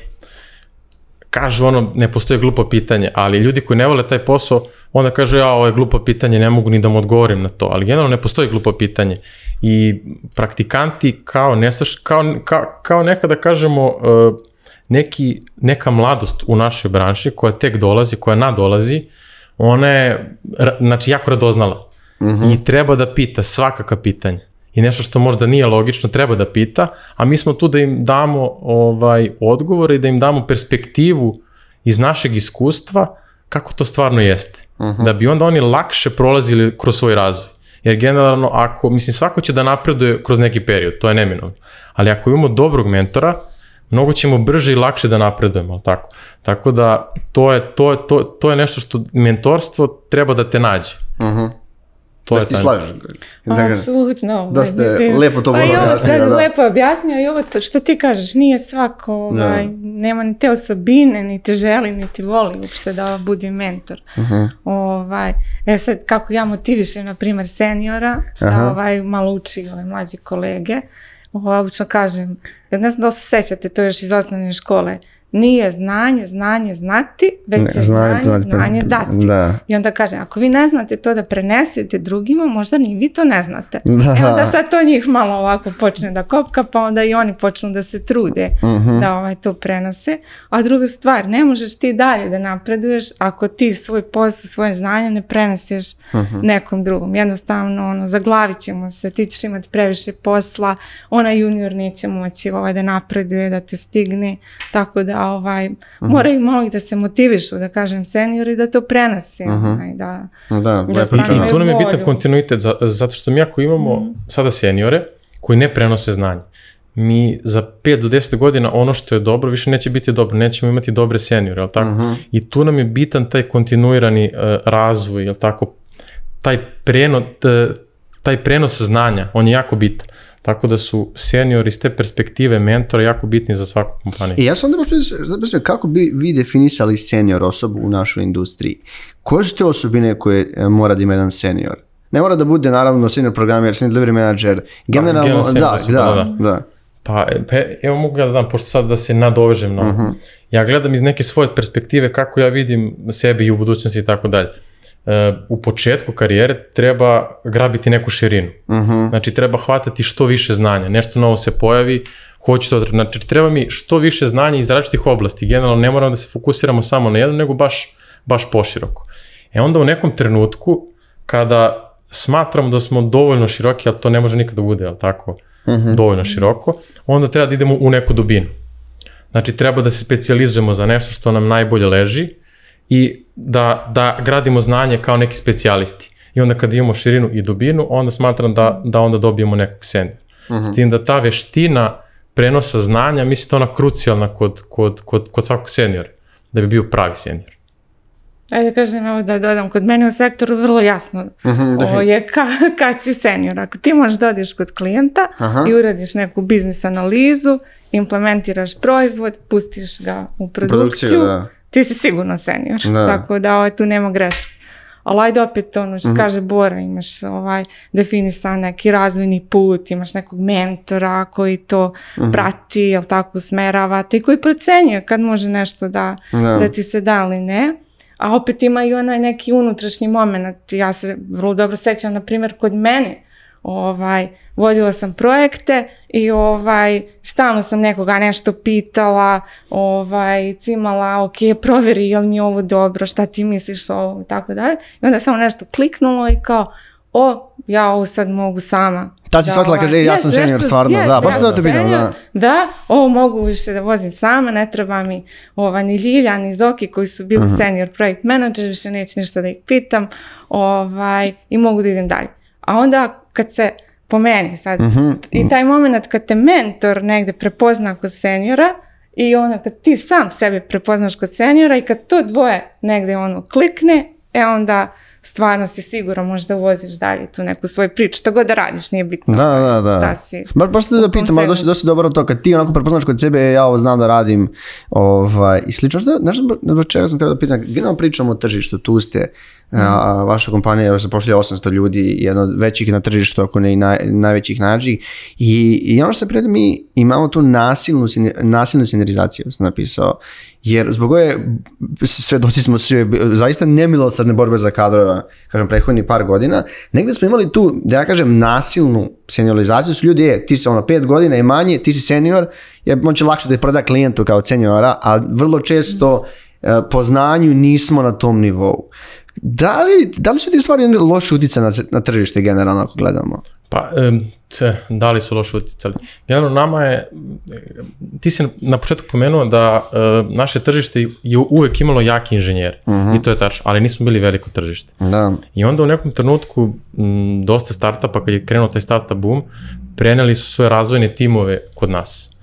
kažu ono, ne postoje glupo pitanje, ali ljudi koji ne vole taj posao, onda kažu ja ovo je glupo pitanje, ne mogu ni da mu odgovorim na to, ali generalno ne postoji glupo pitanje. I praktikanti kao, nesaš, kao, kao, kao nekada kažemo, e, neki, neka mladost u našoj branši koja tek dolazi, koja nadolazi, ona je znači, jako radoznala. Mhm. I treba da pita svakaka pitanja. I nešto što možda nije logično treba da pita, a mi smo tu da im damo ovaj odgovore i da im damo perspektivu iz našeg iskustva kako to stvarno jeste. Mhm. Da bi onda oni lakše prolazili kroz svoj razvoj. Jer generalno ako, mislim svako će da napreduje kroz neki period, to je neminovno. Ali ako imamo dobrog mentora, mnogo ćemo brže i lakše da napredujemo, tako. Tako da to je to je to to je nešto što mentorstvo treba da te nađe. Mhm. To da je ti slažeš. Da, Apsolutno. Da ovaj, ste lepo to pa i ovo sad da, lepo objasnio i ovo što ti kažeš, nije svako, ovaj, nema ni te osobine, niti želi, niti voli uopšte da budi mentor. Uh ovaj, e sad, kako ja motivišem, na primjer, seniora, ovaj, malo uči ove ovaj, mlađe kolege, ovaj, obično kažem, ne znam da li se sjećate to još iz osnovne škole. Nije znanje, znanje znati, već je znanje, znanje, dati. Da. I onda kaže, ako vi ne znate to da prenesete drugima, možda ni vi to ne znate. Da. Evo da sad to njih malo ovako počne da kopka, pa onda i oni počnu da se trude mhm. da ovaj to prenose. A druga stvar, ne možeš ti dalje da napreduješ ako ti svoj posao, svoje znanje ne prenesiš mhm. nekom drugom. Jednostavno, ono, zaglavit ćemo se, ti ćeš imati previše posla, ona junior neće moći ovaj, da napreduje, da te stigne, tako da ovaj, uh-huh. moraju da se motivišu, da kažem seniori, da to prenosi, uh mhm. ovaj, da, da, da I tu nam je bitan kontinuitet, zato što mi ako imamo mhm. sada seniore koji ne prenose znanje, mi za 5 do 10 godina ono što je dobro više neće biti dobro, nećemo imati dobre seniore, I tu nam je bitan taj kontinuirani e, razvoj, jel tako? Taj prenos, taj prenos znanja, on je jako bitan. Tako da su seniori iz te perspektive mentora jako bitni za svaku kompaniju. I e, ja sam onda zapisnio kako bi vi definisali senior osobu u našoj industriji. Koje su te osobine koje e, mora da ima jedan senior? Ne mora da bude naravno senior programer, senior delivery manager, generalno, pa, da, da, da, pa, pa, evo mogu ja da dam, pošto sad da se nadovežem na, mhm. ja gledam iz neke svoje perspektive kako ja vidim sebe i u budućnosti i tako dalje. E, u početku karijere treba grabiti neku širinu. uh Znači treba hvatati što više znanja, nešto novo se pojavi, hoću to, znači treba mi što više znanja iz različitih oblasti, generalno ne moramo da se fokusiramo samo na jedno, nego baš, baš poširoko. E onda u nekom trenutku, kada smatramo da smo dovoljno široki, ali to ne može nikada bude, ali tako, mhm. dovoljno široko, onda treba da idemo u neku dubinu. Znači treba da se specializujemo za nešto što nam najbolje leži i da, da gradimo znanje kao neki specijalisti. I onda kad imamo širinu i dubinu, onda smatram da, da onda dobijemo nekog seniora. S mhm. tim da ta veština prenosa znanja, mislim da ona krucijalna kod, kod, kod, kod svakog seniora, da bi bio pravi senior. Ajde kažem, evo da dodam, kod mene u sektoru vrlo jasno mhm, ovo je ka, kad si senior. Ako ti možeš da kod klijenta i uradiš neku biznis analizu, implementiraš proizvod, pustiš ga u produkciju, ti si sigurno senior, tako da ovaj, tu nema greške. Ali ajde opet ono što mhm. kaže Bora, imaš ovaj definisan neki razvojni put, imaš nekog mentora koji to mhm. prati, jel tako usmerava te koji procenjuje kad može nešto da, da. ti se da ili ne. A opet ima i onaj neki unutrašnji moment. Ja se vrlo dobro sećam, na primjer, kod mene ovaj, vodila sam projekte i ovaj, stalno sam nekoga nešto pitala, ovaj, cimala, ok, provjeri je li mi ovo dobro, šta ti misliš o ovo, tako dalje. I onda samo nešto kliknulo i kao, o, ja ovo sad mogu sama. Ta si ovaj, kaže, e, ja sam senior stvarno, da, pa vidim, da. Da, ovo mogu više da vozim sama, ne treba mi ova, ni Ljilja, ni Zoki koji su bili senior projekt manager, više neću ništa da ih pitam ovaj, i mogu da idem dalje. A onda kad se po meni sad mhm, mhm. i taj moment kad te mentor negdje prepozna kod seniora i onda kad ti sam sebe prepoznaš kod seniora i kad to dvoje negdje ono klikne, e onda stvarno si siguran možda voziš dalje tu neku svoju priču, što god da radiš, nije bitno da, da, da. šta si. Ba, baš te da pitam, ali dosta, dobro to, kad ti onako prepoznaš kod sebe, e, ja ovo znam da radim ovaj, i slično, što, znaš, čega sam teo da pitam, gdje nam pričamo o tržištu, tu ste, Mhm. vaša kompanija je zapošljala 800 ljudi, jedna od većih na tržištu, ako ne i naj, najvećih nađih. I, I ono što se pred mi imamo tu nasilnu, nasilnu sinerizaciju, sam napisao. Jer zbog ove svedoci smo svi zaista nemilosrdne borbe za kadrova, kažem, prethodnih par godina. Negde smo imali tu, da ja kažem, nasilnu seniorizaciju. Su ljudi, je, ti si ono pet godina i manje, ti si senior, je on će lakše da je proda klijentu kao seniora, a vrlo često e, po znanju nismo na tom nivou. Da li, da li su ti stvari loše utjecaj na, tržište generalno ako gledamo? Pa, da li su loše utjecali? Generalno nama je, ti si na početku pomenuo da naše tržište je uvijek imalo jaki inženjer mhm. i to je tačno, ali nismo bili veliko tržište. Da. I onda u nekom trenutku dosta startupa, kad je krenuo taj startup boom, preneli su svoje razvojne timove kod nas.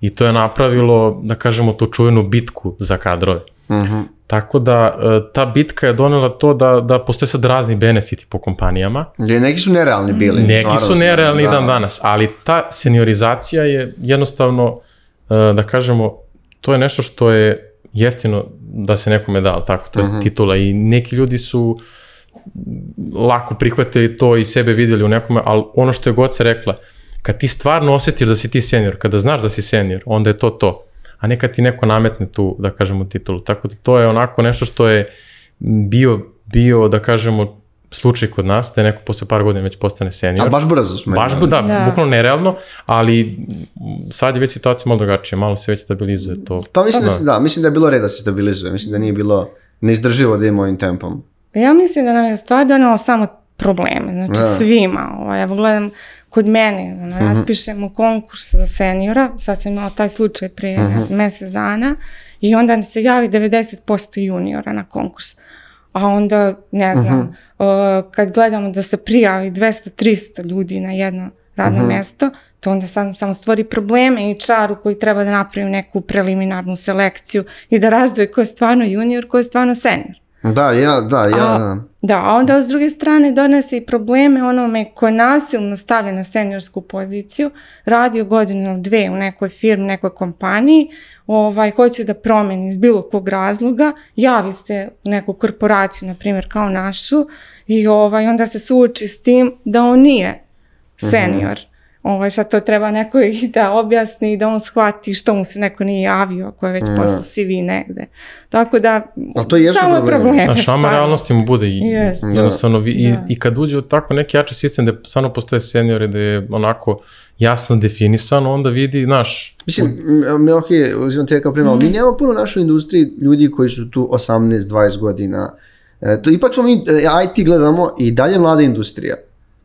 I to je napravilo, da kažemo, tu čuvenu bitku za kadrove. uh tako da e, ta bitka je donela to da, da postoje sad razni benefiti po kompanijama. Gdje neki su nerealni bili. Neki su nerealni dan danas, ali ta seniorizacija je jednostavno, e, da kažemo, to je nešto što je jeftino da se nekome da, tako, to je mhm. titula i neki ljudi su lako prihvatili to i sebe vidjeli u nekome, ali ono što je god se rekla, kad ti stvarno osjetiš da si ti senior, kada znaš da si senior, onda je to to a neka ti neko nametne tu, da kažemo, titulu. Tako da to je onako nešto što je bio, bio da kažemo, slučaj kod nas, da je neko posle par godina već postane senior. Ali baš brzo smo. Baš, da, da, bukvalno nerealno, ali sad je već situacija malo drugačija, malo se već stabilizuje to. Pa mislim da, da, mislim da je bilo red da se stabilizuje, mislim da nije bilo neizdrživo da je ovim tempom. Pa ja mislim da nam je stvar donela samo probleme, znači svima. Ovaj, ja kod mene, ono, mhm. raspišemo konkurs za seniora, sad sam imala taj slučaj prije mhm. mjesec dana, i onda se javi 90% juniora na konkurs. A onda, ne mhm. znam, kad gledamo da se prijavi 200-300 ljudi na jedno radno mjesto, to onda sam, samo stvori probleme i čaru koji treba da napravi neku preliminarnu selekciju i da razdvoji ko je stvarno junior, ko je stvarno senior. Da, ja, da, ja. A, da, a onda s druge strane donese i probleme onome koje nasilno stavlja na seniorsku poziciju, radi u godinu dve u nekoj firmi, nekoj kompaniji, ovaj, hoće da promeni iz bilo kog razloga, javi se u neku korporaciju, na primjer kao našu, i ovaj, onda se suoči s tim da on nije mhm. senior. Ovaj, sad to treba neko i da objasni i da on shvati što mu se neko nije javio ako je već ja. posao CV negde. Tako da, to jesu samo probleme. probleme A šama realnosti mu bude i, yes. jednostavno i, i kad uđe u tako neki jači sistem gde stvarno postoje seniori da je onako jasno definisano, onda vidi, znaš... Mislim, me ok, uzimam te kao primjer, mm. mi mhm. nemamo puno u našoj industriji ljudi koji su tu 18-20 godina. E, to ipak smo mi, e, IT gledamo i dalje mlada industrija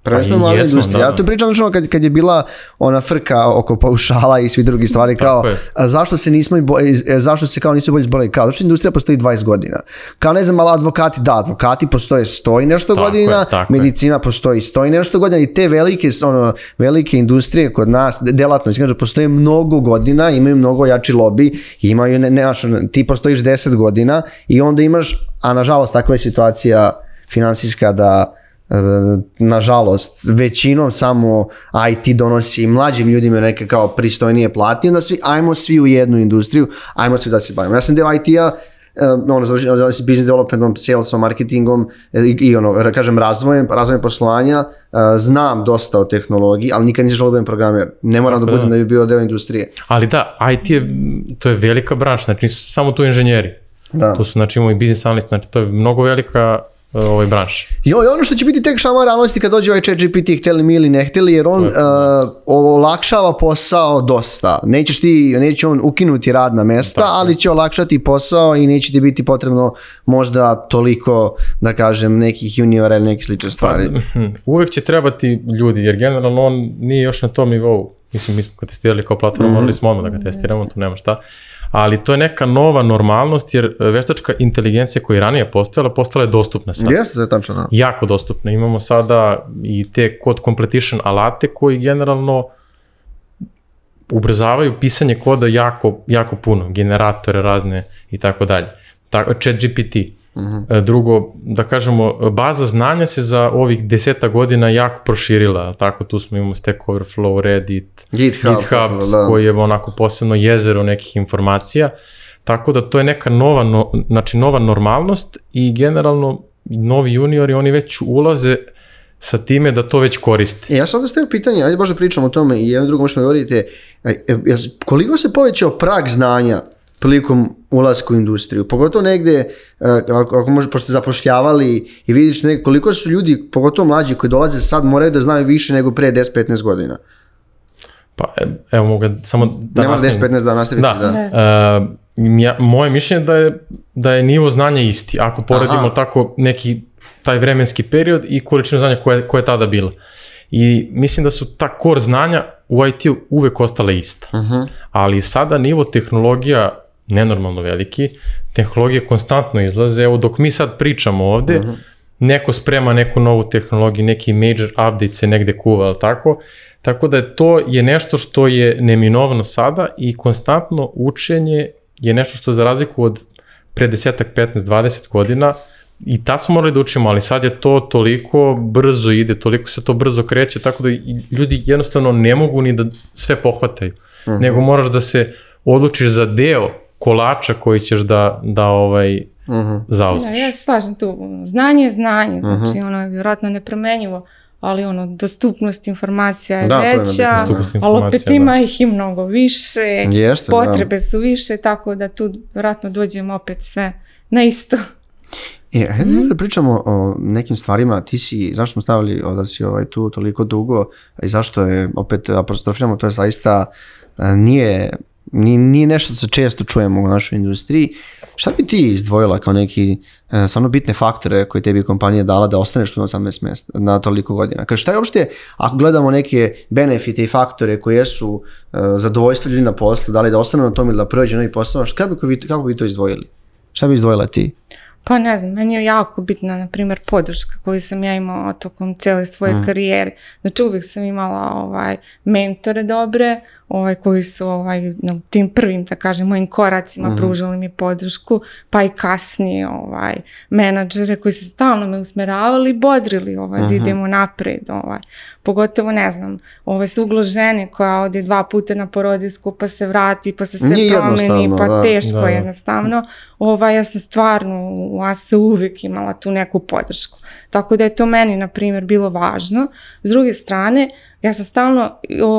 pa Ja to pričam znači kad, kad je bila ona frka oko paušala i svi drugi stvari kao zašto se nismo e, zašto se kao nisu bolje izbrali kao zašto industrija postoji 20 godina. Kao ne znam, ali advokati da, advokati postoje 100 i nešto godina, medicina postoji 100 i nešto godina i te velike ono velike industrije kod nas delatno, kaže postoje mnogo godina, imaju mnogo jači lobi, imaju ne, ne, ono, ti postojiš 10 godina i onda imaš a nažalost takva je situacija finansijska da nažalost, većinom samo IT donosi mlađim ljudima neke kao pristojnije plati, onda svi, ajmo svi u jednu industriju, ajmo svi da se bavimo. Ja sam deo IT-a, eh, ono, završio se business developmentom, salesom, marketingom eh, i, i ono, kažem, razvojem, razvojem poslovanja, eh, znam dosta o tehnologiji, ali nikad nisam želeo da budem programer. Ne moram Tako da budem da. bi bio deo industrije. Ali da, IT je, to je velika branša, znači nisu samo tu inženjeri. Da. To su, znači, imamo i business analyst, znači to je mnogo velika E, ovoj branši. I ono što će biti tek šama realnosti kad dođe ovaj chat GPT, htjeli mi ili ne htjeli, jer on uh, olakšava posao dosta. Nećeš ti, neće on ukinuti radna mesta, ali će olakšati posao i neće ti biti potrebno možda toliko, da kažem, nekih juniora ili nekih slične pa, stvari. Hm, uvijek će trebati ljudi, jer generalno on nije još na tom nivou. Mislim, mi smo ga testirali kao platformu, mm smo odmah da ga testiramo, tu nema šta ali to je neka nova normalnost jer e, veštačka inteligencija koja je ranije postojala, postala je dostupna sad. Jeste, je tačno. Da. Jako dostupna. Imamo sada i te kod completion alate koji generalno ubrzavaju pisanje koda jako, jako puno, generatore razne i tako dalje. Tako, chat GPT uh Drugo, da kažemo, baza znanja se za ovih deseta godina jako proširila, tako tu smo imamo Stack Overflow, Reddit, GitHub, koji je onako posebno jezero nekih informacija, tako da to je neka nova, znači nova normalnost i generalno novi juniori, oni već ulaze sa time da to već koriste. E, ja sam da ste pitanje, ajde baš da pričamo o tome i jedno drugo možemo govoriti, e, e, koliko se povećao prag znanja prilikom ulaska u industriju. Pogotovo negdje, e, ako, ako može, pošto zapošljavali i vidiš koliko su ljudi, pogotovo mlađi koji dolaze sad, moraju da znaju više nego pre 10-15 godina. Pa e, evo mogu samo da Nema 10-15 da nastavim. Da. da. E, moje mišljenje da je da je nivo znanja isti, ako poredimo tako neki taj vremenski period i količinu znanja koja, koja je tada bila. I mislim da su ta kor znanja u IT-u uvek ostala ista. Uh-huh. Ali sada nivo tehnologija nenormalno veliki, tehnologije konstantno izlaze, evo dok mi sad pričamo ovde, mhm. neko sprema neku novu tehnologiju, neki major update se negde kuva, ali tako? Tako da to je nešto što je neminovno sada i konstantno učenje je nešto što za razliku od pre desetak, 15, 20 godina i tad smo morali da učimo, ali sad je to toliko brzo ide, toliko se to brzo kreće, tako da ljudi jednostavno ne mogu ni da sve pohvataju, mhm. nego moraš da se odlučiš za deo kolača koji ćeš da, da ovaj, mhm. uh -huh. ja slažem tu. Ono, znanje je znanje, mhm. znači ono je vjerojatno nepromenjivo, ali ono, dostupnost informacija je veća, ali opet ima ih i mnogo više, potrebe su više, tako da tu vjerojatno dođemo opet sve na isto. E, mm. pričamo o nekim stvarima, ti si, zašto smo stavili da si ovaj, tu toliko dugo i zašto je, opet apostrofiramo, to je zaista nije nije, nešto se često čujemo u našoj industriji. Šta bi ti izdvojila kao neki e, stvarno bitne faktore koje tebi kompanija dala da ostaneš tu na 18 mjesta, na toliko godina? Kaže, šta je uopšte, ako gledamo neke benefite i faktore koje su e, zadovoljstvo ljudi na poslu, da li da ostane na tom ili da prođe novi posao, šta bi, kako, bi to izdvojili? Šta bi izdvojila ti? Pa ne znam, meni je jako bitna, na primjer, podrška koju sam ja imala tokom cijele svoje mm. karijere. Znači, uvijek sam imala ovaj, mentore dobre, ovaj, koji su ovaj, tim prvim, da kažem, mojim koracima mhm. pružili mi podršku, pa i kasnije ovaj, menadžere koji su stalno me usmeravali i bodrili ovaj, da mhm. idemo napred. Ovaj. Pogotovo, ne znam, ovaj, su žene koja ode dva puta na porodijsku, pa se vrati, pa se sve Nije promeni, pa teško da. jednostavno. Ovaj, ja sam stvarno u ASE uvijek imala tu neku podršku. Tako da je to meni, na primjer, bilo važno. S druge strane, ja sam stalno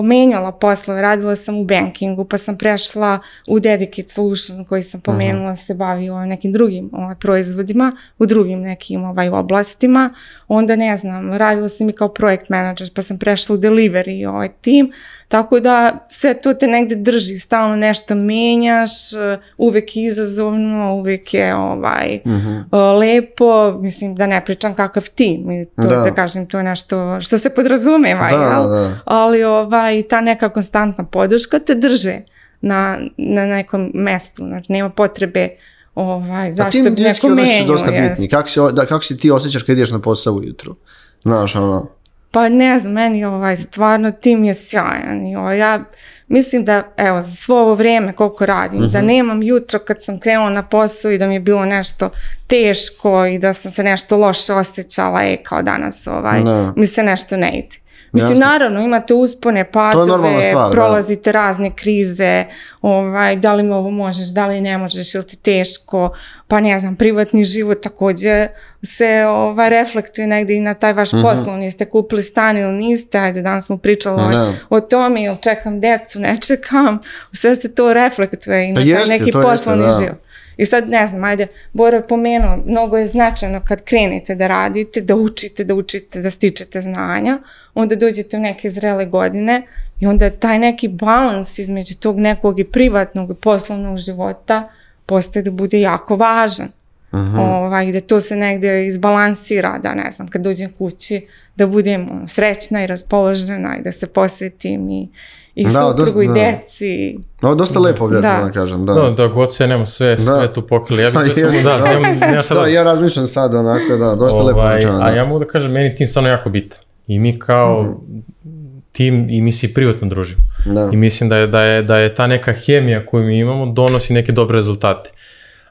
menjala poslove, radila sam u bankingu, pa sam prešla u Dedicate Solution koji sam pomenula, se bavi nekim drugim ovaj, proizvodima, u drugim nekim ovaj, oblastima. Onda ne znam, radila sam i kao projekt manager, pa sam prešla u delivery ovaj tim. Tako da sve to te negde drži, stalno nešto menjaš, uvek je izazovno, uvek je ovaj, mhm. lepo, mislim da ne pričam kakav tim, da. kažem, to je nešto što se podrazumeva, jel? ali ovaj, ta neka konstantna podrška te drže na, na nekom mestu, znači nema potrebe ovaj, pa zašto bi neko menio. dosta bitni, kako se da, kako ti osjećaš kad ideš na posao ujutru? Znaš, ono... Pa ne znam, meni ovaj, stvarno tim je sjajan. Ovaj, ja mislim da, evo, za svo ovo vrijeme koliko radim, da mhm. nemam jutro kad sam krenula na posao i da mi je bilo nešto teško i da sam se nešto loše osjećala, e, kao danas, ovaj, mi se nešto ne ide. Mislim, naravno, imate uspone, padove, prolazite razne krize, ovaj, da li mi ovo možeš, da li ne možeš, ili ti teško, pa ne znam, privatni život također se ovaj, reflektuje negdje i na taj vaš mhm. poslovni, hmm kupili stan ili niste, ajde danas smo pričali ovaj, o, tome ili čekam decu ne čekam. Sve se to reflektuje i na pa neki poslovni život. I sad ne znam, ajde, Bora pomenuo, mnogo je značajno kad krenete da radite, da učite, da učite, da stičete znanja, onda dođete u neke zrele godine i onda taj neki balans između tog nekog i privatnog i poslovnog života postaje da bude jako važan. Aha. Ovaj, da to se negdje izbalansira, da ne znam, kad dođem kući, da budem ono, srećna i raspoložena i da se posvetim i, i da, suprugu i da. deci. No, dosta lepo objašnjeno, da. kažem. Da, da, da god se nema sve, sve tu pokrili. Ja bih to da, da. ja razmišljam sad onako, da, dosta ovaj, lepo A ja mogu da kažem, meni tim stvarno jako bita. I mi kao mhm. tim, i mi se privatno družimo. Da. I mislim da je, da, je, da je ta neka hemija koju mi imamo donosi neke dobre rezultate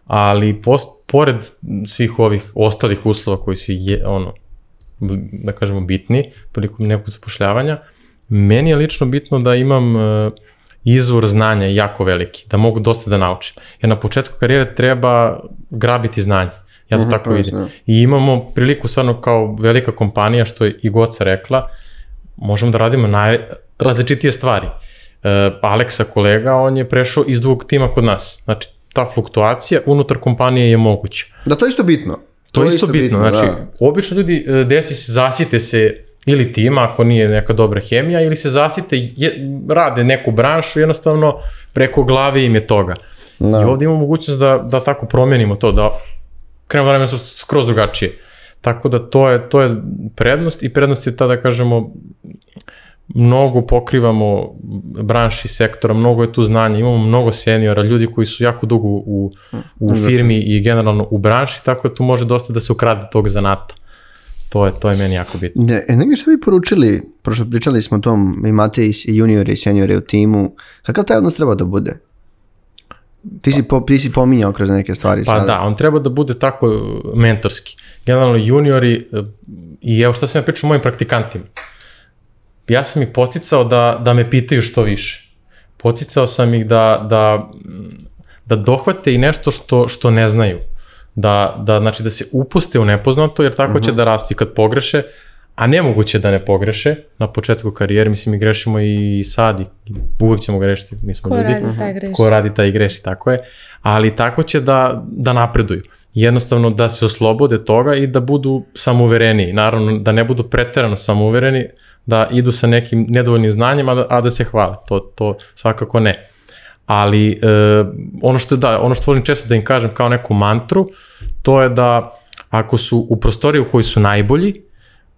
ali post, pored svih ovih ostalih uslova koji su je, ono, da kažemo bitni prilikom nekog zapošljavanja, meni je lično bitno da imam e, izvor znanja jako veliki, da mogu dosta da naučim. Jer na početku karijere treba grabiti znanje. Ja to mhm, tako pa vidim. I imamo priliku stvarno kao velika kompanija, što je i Goca rekla, možemo da radimo najrazličitije stvari. Uh, Aleksa kolega, on je prešao iz drugog tima kod nas. Znači, ta fluktuacija unutar kompanije je moguća. Da, to je isto bitno. To, je isto bitno, znači, obično ljudi e, desi se, zasite se ili tima ako nije neka dobra hemija ili se zasite, je, rade neku branšu jednostavno preko glave im je toga. Da. I ovdje imamo mogućnost da, da tako promenimo to, da krenemo da skroz drugačije. Tako da to je, to je prednost i prednost je ta da kažemo mnogo pokrivamo branši sektora, mnogo je tu znanja, imamo mnogo seniora, ljudi koji su jako dugo u, u hm. firmi hm. i generalno u branši, tako da tu može dosta da se ukrade tog zanata. To je, to je meni jako bitno. Da, e, nego što vi poručili, prošto pričali smo o tom, imate i juniori i seniori u timu, kakav taj odnos treba da bude? Ti si, pa- po, ti si pominjao kroz neke stvari. Pa da, on treba da bude tako e, mentorski. Generalno juniori e, i evo što sam ja pričao mojim praktikantima ja sam ih poticao da, da me pitaju što više. Posticao sam ih da, da, da dohvate i nešto što, što ne znaju. Da, da, znači da se upuste u nepoznato, jer tako će mhm. da rastu i kad pogreše, a nemoguće da ne pogreše na početku karijere, mislim mi grešimo i sad i uvek ćemo grešiti, mi smo ljudi, radi mhm. greši. ko radi taj greši, tako je, ali tako će da, da napreduju. Jednostavno da se oslobode toga i da budu samouvereniji, naravno da ne budu preterano samouvjereni da idu sa nekim nedovoljnim znanjem, a da, se hvale. To, to svakako ne. Ali e, ono što da, ono što volim često da im kažem kao neku mantru, to je da ako su u prostoriji u kojoj su najbolji,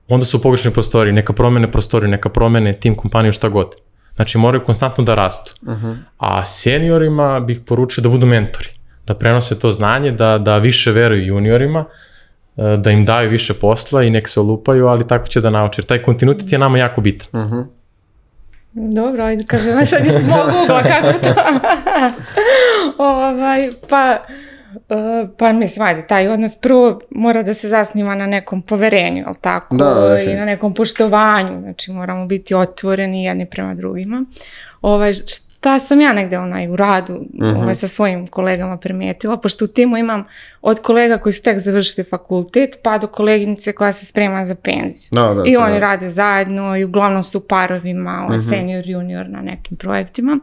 onda su u pogrešnoj prostoriji, neka promene prostoriju, neka promene tim kompaniju šta god. Znači moraju konstantno da rastu. Mhm. A seniorima bih poručio da budu mentori, da prenose to znanje, da, da više veruju juniorima, E, da im daju više posla i nek se olupaju, ali tako će da nauče. taj kontinuitet je nama jako bitan. Mhm. Dobro, ajde, kažem, sad ugla kako to... ovaj, pa, e, pa mislim, ajde, taj odnos prvo mora da se zasniva na nekom poverenju, ali tako? I na nekom poštovanju, znači moramo biti otvoreni jedni prema drugima. Ovaj, da sam ja negdje onaj u radu mhm. ovaj, sa svojim kolegama primijetila, pošto u timu imam od kolega koji su tek završili fakultet pa do koleginice koja se sprema za penziju. I oni rade zajedno i uglavnom su parovima, mm senior, junior na nekim projektima.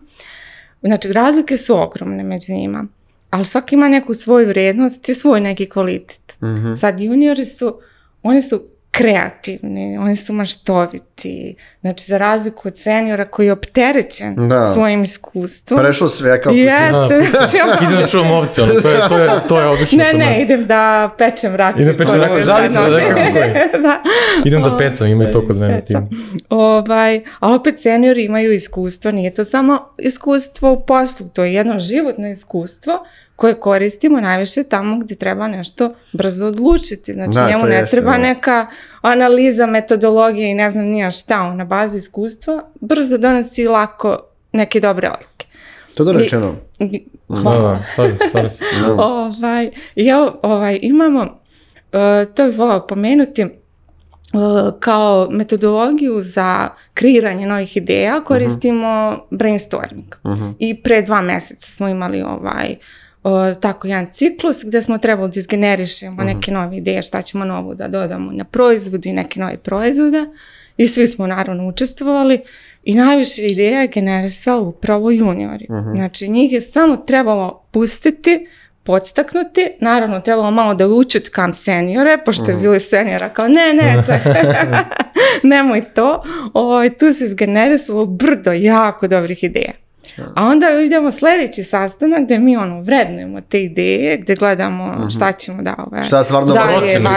Znači, razlike su ogromne među njima, ali svaki ima neku svoju vrijednost i svoj neki kvalitet. Mhm. Sad, juniori su, oni su kreativni, oni su maštoviti. Znači, za razliku od seniora koji je opterećen da. svojim iskustvom. Prešao sve kao Jeste. idem da znači, ono- čuvam ovce, ono, to je, to je, to je odlično. Ne, ne, idem da pečem rakiju. Idem da pečem rakiju, zavisno da koji. da. Idem da pecam, ima i to kod mene tim. Ovaj, a opet seniori imaju iskustvo, nije to samo iskustvo u poslu, to je jedno životno iskustvo koje koristimo najviše tamo gdje treba nešto brzo odlučiti. Znači njemu ne treba neka analiza, metodologija i ne znam nija šta. On na bazi iskustva brzo donosi lako neke dobre odluke. To da rečeno. hvala. Ovaj, ja, ovaj, imamo, e, to bih volao pomenuti, e, kao metodologiju za kreiranje novih ideja koristimo mhm. brainstorming. Mhm. I pre dva mjeseca smo imali ovaj tako jedan ciklus gdje smo trebali da izgenerišemo uh neke nove ideje, šta ćemo novo da dodamo na proizvod i neke nove proizvode. I svi smo naravno učestvovali i najviše ideja je generisala upravo juniori. uh Znači njih je samo trebalo pustiti, podstaknuti, naravno trebalo malo da učit kam seniore, pošto je mhm. bili seniora kao ne, ne, to nemoj to. O, ovaj, tu se izgenerisalo brdo jako dobrih ideja. A onda idemo sljedeći sastanak gdje mi ono vrednujemo te ideje, gdje gledamo mhm. šta ćemo da ove... Šta stvarno da procene,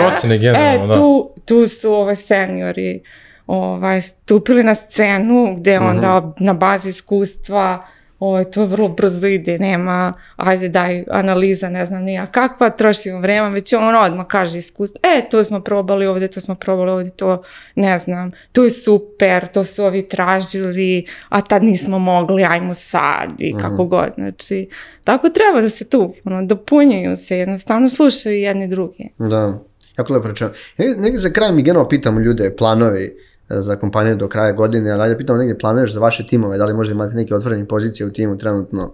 procene generalno, e, tu, tu su ove seniori ovaj, stupili na scenu gdje mm -hmm. onda na bazi iskustva ovaj, to vrlo brzo ide, nema, ajde daj, analiza, ne znam nija kakva, trošimo vremena, već on odmah kaže iskustvo, e, to smo probali ovdje, to smo probali ovdje, to ne znam, to je super, to su ovi tražili, a tad nismo mogli, ajmo sad i mhm. kako god, znači, tako treba da se tu, ono, dopunjuju se, jednostavno slušaju jedni drugi. Da, jako lepo rečeno. E, negdje za kraj mi generalno pitamo ljude, planovi, E, za kompaniju do kraja godine, ali da pitamo negdje planiraš za vaše timove, da li možda imate neke otvorene pozicije u timu trenutno?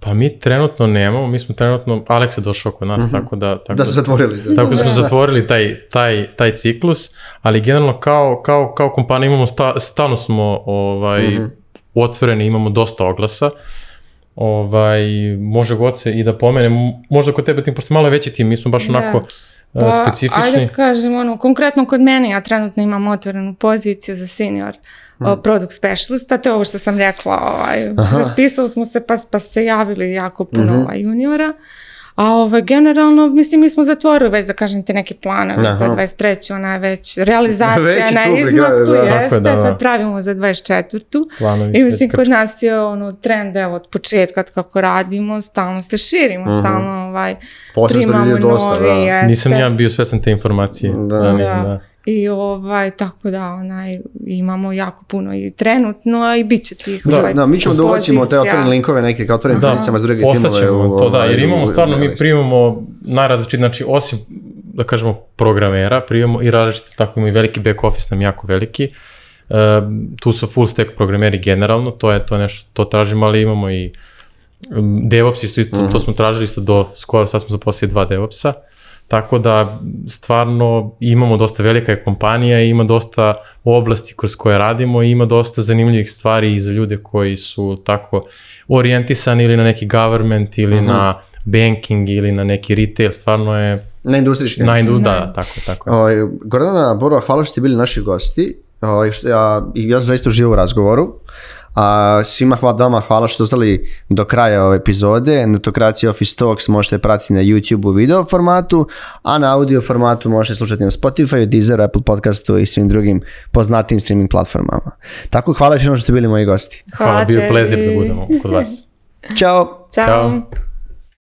Pa mi trenutno nemamo, mi smo trenutno, Alex je došao kod nas, mhm. tako da... Tako su zatvorili. smo zatvorili taj, taj, taj ciklus, ali generalno kao, kao, kao kompanija imamo, sta, stalno smo ovaj, mm otvoreni, imamo dosta oglasa, ovaj, može god se i da pomenem, možda kod tebe tim, pošto malo veći tim, mi smo baš onako pa, e, specifični? Ajde ono, konkretno kod mene ja trenutno imam otvorenu poziciju za senior e, hmm. product specialista, to je ovo što sam rekla, ovaj, raspisali smo se pa, pa se javili jako puno hmm. juniora. A ove, ovaj, generalno, mislim, mi smo zatvorili već, da kažem ti, neki plan, Aha. za 23. Ona je već realizacija na izmaku, da, jeste, da, da. sad pravimo za 24. Planovi I mislim, kod nas je ono, trend, evo, od početka kako radimo, stalno se širimo, mhm. stalno ovaj, Posledno primamo novi, da. Jeste. Nisam ja bio svesan te informacije. da. da. da. I ovaj, tako da onaj, imamo jako puno i trenutno i bit će tih da, da, mi ćemo te otvorene linkove neke kao otvorene da s druge timove. to da, ovaj, jer imamo stvarno, mi primamo najrazličit, znači osim da kažemo programera, primamo i različite, tako imamo i veliki back office nam jako veliki. E, tu su full stack programeri generalno, to je to nešto, to tražimo, ali imamo i DevOps isto, to, mhm. smo tražili isto do skoro, sad smo zaposlili dva DevOpsa. Tako da stvarno imamo dosta velika je kompanija i ima dosta oblasti kroz koje radimo i ima dosta zanimljivih stvari i za ljude koji su tako orijentisani ili na neki government ili mhm. na banking ili na neki retail, stvarno je na industrijski. Na indu, da, tako, tako. Ovaj, Gordana Borova, hvala što ste bili naši gosti. Ovaj, što ja, ja zaista uživao u razgovoru. A, svima hvala vama, hvala što ostali do kraja ove epizode. Netokracija Office Talks možete pratiti na YouTube u video formatu, a na audio formatu možete slušati na Spotify, Deezer, Apple Podcastu i svim drugim poznatim streaming platformama. Tako hvala što ste bili moji gosti. Hvala, hvala bio plezir da budemo kod vas. Ćao. Ćao.